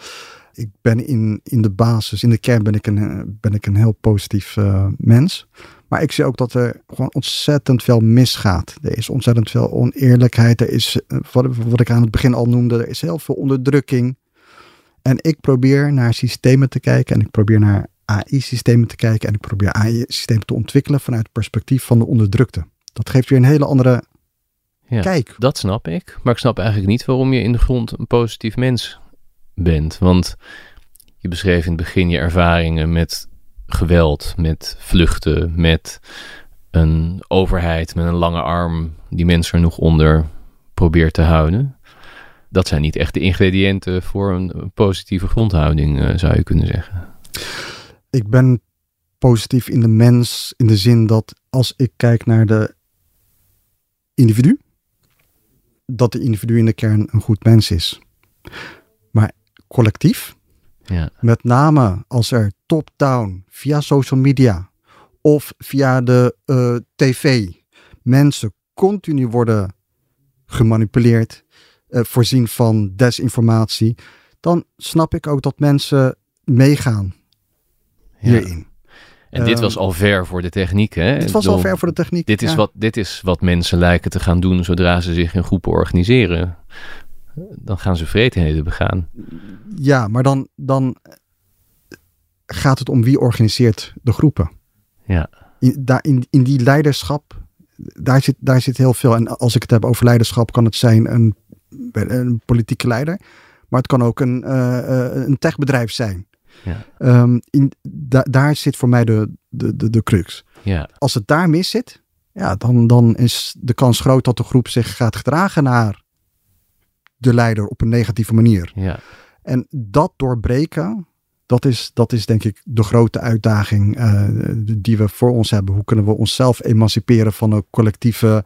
Ik ben in, in de basis, in de kern ben ik een, ben ik een heel positief mens. Maar ik zie ook dat er gewoon ontzettend veel misgaat. Er is ontzettend veel oneerlijkheid. Er is, eh, wat, wat ik aan het begin al noemde, er is heel veel onderdrukking. En ik probeer naar systemen te kijken en ik probeer naar AI-systemen te kijken en ik probeer AI-systemen te ontwikkelen vanuit het perspectief van de onderdrukte. Dat geeft weer een hele andere ja, kijk. Dat snap ik, maar ik snap eigenlijk niet waarom je in de grond een positief mens bent. Want je beschreef in het begin je ervaringen met geweld, met vluchten, met een overheid met een lange arm die mensen er nog onder probeert te houden. Dat zijn niet echt de ingrediënten voor een positieve grondhouding, eh, zou je kunnen zeggen. Ik ben positief in de mens in de zin dat als ik kijk naar de individu, dat de individu in de kern een goed mens is. Maar collectief, ja. met name als er top-down, via social media of via de uh, tv, mensen continu worden gemanipuleerd, uh, voorzien van desinformatie, dan snap ik ook dat mensen meegaan hierin. En dit was ehm, al ver voor de techniek, hè? Dit was al ver voor de techniek. Dit is, wat, dit is wat mensen lijken te gaan doen zodra ze zich in groepen organiseren. Dan gaan ze vreedheden begaan. Ja, maar dan, dan gaat het om wie organiseert de groepen. Ja. In, daar, in, in die leiderschap, daar zit, daar zit heel veel. En als ik het heb over leiderschap, kan het zijn een, een politieke leider. Maar het kan ook een, uh, een techbedrijf zijn. Ja. Um, in, daar zit voor mij de, de, de, de crux. Ja. Als het daar mis zit, ja, dan, dan is de kans groot dat de groep zich gaat gedragen naar de leider op een negatieve manier. Ja. En dat doorbreken, dat is, dat is denk ik de grote uitdaging uh, die we voor ons hebben. Hoe kunnen we onszelf emanciperen van een collectieve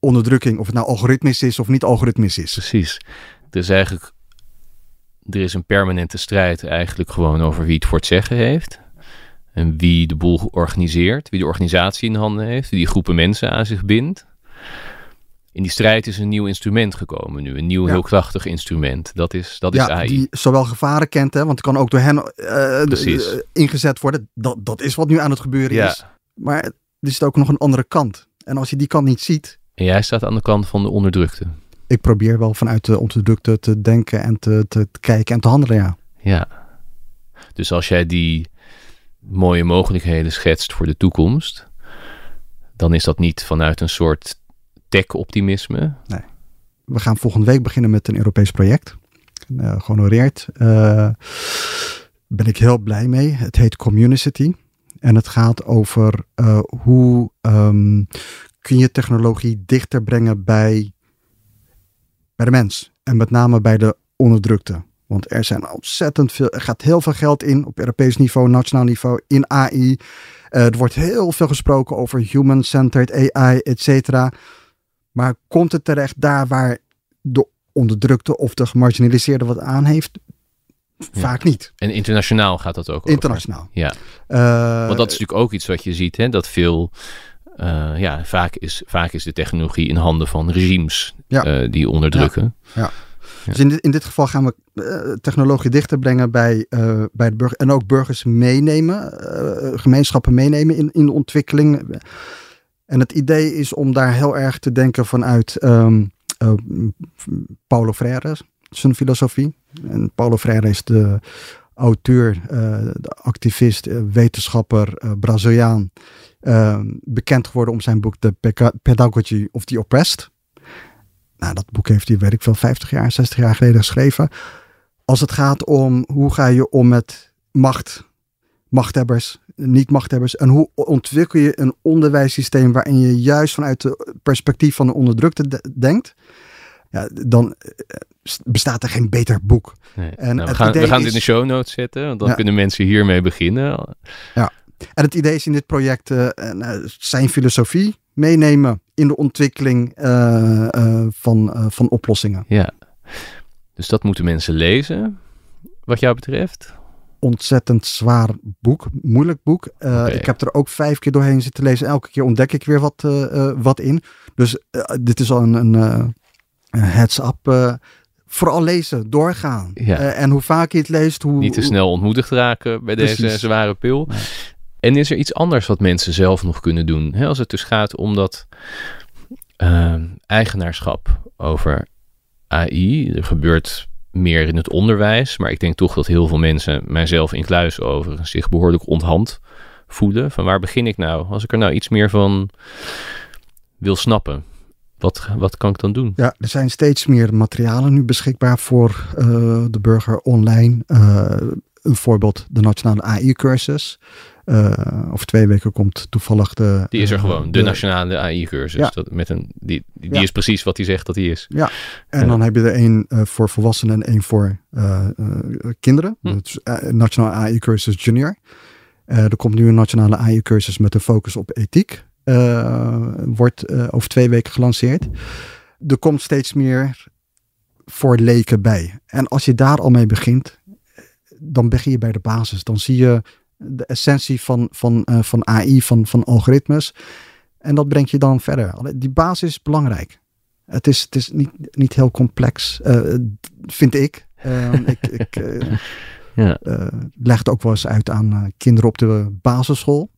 onderdrukking, of het nou algoritmisch is of niet algoritmisch is. Precies. Dus eigenlijk, er is een permanente strijd eigenlijk gewoon over wie het voor het zeggen heeft. En wie de boel organiseert, wie de organisatie in handen heeft, wie die groepen mensen aan zich bindt in die strijd is een nieuw instrument gekomen nu. Een nieuw, heel krachtig instrument. Dat is, dat ja, is AI. die zowel gevaren kent, hè, want het kan ook door hen uh, ingezet worden. Dat, dat is wat nu aan het gebeuren ja. is. Maar er is ook nog een andere kant. En als je die kant niet ziet... En jij staat aan de kant van de onderdrukte. Ik probeer wel vanuit de onderdrukte te denken en te, te, te kijken en te handelen, ja. Ja. Dus als jij die mooie mogelijkheden schetst voor de toekomst... dan is dat niet vanuit een soort tech-optimisme. Nee. We gaan volgende week beginnen met een Europees project. Uh, gehonoreerd. Uh, ben ik heel blij mee. Het heet Community. En het gaat over uh, hoe um, kun je technologie dichter brengen bij, bij de mens. En met name bij de onderdrukte. Want er zijn ontzettend veel, er gaat heel veel geld in op Europees niveau, nationaal niveau, in AI. Er wordt heel veel gesproken over human-centered AI, et cetera. Maar komt het terecht daar waar de onderdrukte of de gemarginaliseerde wat aan heeft? Vaak niet. En internationaal gaat dat ook Internationaal. Ja. Uh, Want dat is natuurlijk ook iets wat je ziet, hè, dat veel... Uh, ja, vaak is, vaak is de technologie in handen van regimes ja. uh, die onderdrukken. Ja. ja. Dus in dit, in dit geval gaan we technologie dichter brengen bij, bij de burger. En ook burgers meenemen, gemeenschappen meenemen in, in de ontwikkeling. En het idee is om daar heel erg te denken vanuit um, Paulo Freire, zijn filosofie. En Paulo Freire is de auteur, uh, de activist, uh, wetenschapper, uh, Braziliaan. bekend geworden om zijn boek The Pedagogy of the Oppressed. Nou, dat boek heeft hij, weet ik veel, 50 jaar, 60 jaar geleden geschreven. Als het gaat om hoe ga je om met macht, machthebbers, niet-machthebbers. En hoe ontwikkel je een onderwijssysteem waarin je juist vanuit het perspectief van de onderdrukte denkt ja, dan eh, bestaat er geen beter boek. Nee. En nou, we, gaan, we gaan dit in de show notes zetten, want dan kunnen mensen hiermee beginnen. Ja, en het idee is in dit project uh, zijn filosofie meenemen in de ontwikkeling van, van oplossingen. Ja, dus dat moeten mensen lezen, wat jou betreft ontzettend zwaar boek, moeilijk boek. Ik heb er ook vijf keer doorheen zitten lezen. Elke keer ontdek ik weer wat, wat in. Dus dit is al een, een, heads up. Uh, vooral lezen, doorgaan. Uh, en hoe vaak je het leest, hoe... Niet te snel ontmoedigd raken bij deze zware pil. En is er iets anders wat mensen zelf nog kunnen doen? Hè, als het dus gaat om dat uh, eigenaarschap over AI. Er gebeurt meer in het onderwijs. Maar ik denk toch dat heel veel mensen, mijzelf in kluis over, zich behoorlijk onthand voelen. Van waar begin ik nou? Als ik er nou iets meer van wil snappen. Wat, wat kan ik dan doen? Ja, er zijn steeds meer materialen nu beschikbaar voor uh, de burger online. Uh, een voorbeeld, de Nationale AI-cursus. Uh, over twee weken komt toevallig de... Die is er gewoon, de, Nationale AI-cursus. Ja. met een, die die, is precies wat hij zegt dat hij is. Ja, en dan heb je er één voor volwassenen en één voor kinderen. Hm. Nationale AI-cursus junior. er komt nu een Nationale AI-cursus met een focus op ethiek. Wordt over twee weken gelanceerd. Er komt steeds meer voor leken bij. En als je daar al mee begint, dan begin je bij de basis. Dan zie je de essentie van, van, uh, van AI, van, van algoritmes. En dat brengt je dan verder. Die basis is belangrijk. Het is, het is niet, niet heel complex, vind ik. Ehm, ik, ik ja. leg het ook wel eens uit aan kinderen op de basisschool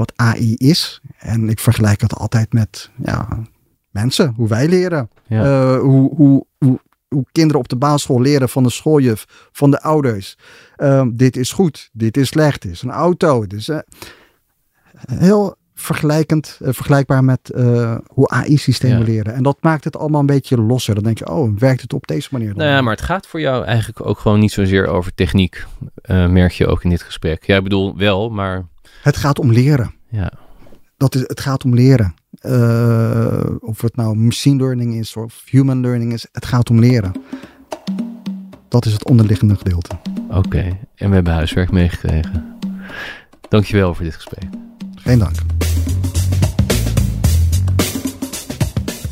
wat AI is. En ik vergelijk het altijd met ja, mensen, hoe wij leren. Hoe, hoe, hoe, hoe kinderen op de basisschool leren van de schooljuf, van de ouders. Uh, dit is goed, dit is slecht, dit is een auto. Dus uh, heel vergelijkend, uh, vergelijkbaar met hoe AI-systemen leren. En dat maakt het allemaal een beetje losser. Dan denk je, oh, werkt het op deze manier? Dan? Nou ja, maar het gaat voor jou eigenlijk ook gewoon niet zozeer over techniek, merk je ook in dit gesprek. Jij bedoel wel, maar het gaat om leren. Ja. Dat is, het gaat om leren. Uh, of het nou machine learning is of human learning is. Het gaat om leren. Dat is het onderliggende gedeelte. Oké, en we hebben huiswerk meegekregen. Dankjewel voor dit gesprek. Geen dank.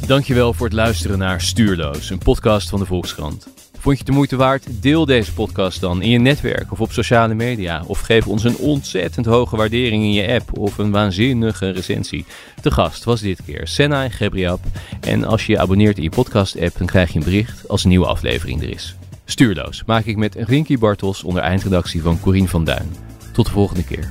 Dankjewel voor het luisteren naar Stuurloos, een podcast van de Volkskrant. Vond je de moeite waard? Deel deze podcast dan in je netwerk of op sociale media. Of geef ons een ontzettend hoge waardering in je app of een waanzinnige recensie. De gast was dit keer Senai Gebriab. En als je je abonneert in je podcast-app, dan krijg je een bericht als een nieuwe aflevering er is. Stuurloos maak ik met Rinky Bartels onder eindredactie van Corine van Duin. Tot de volgende keer.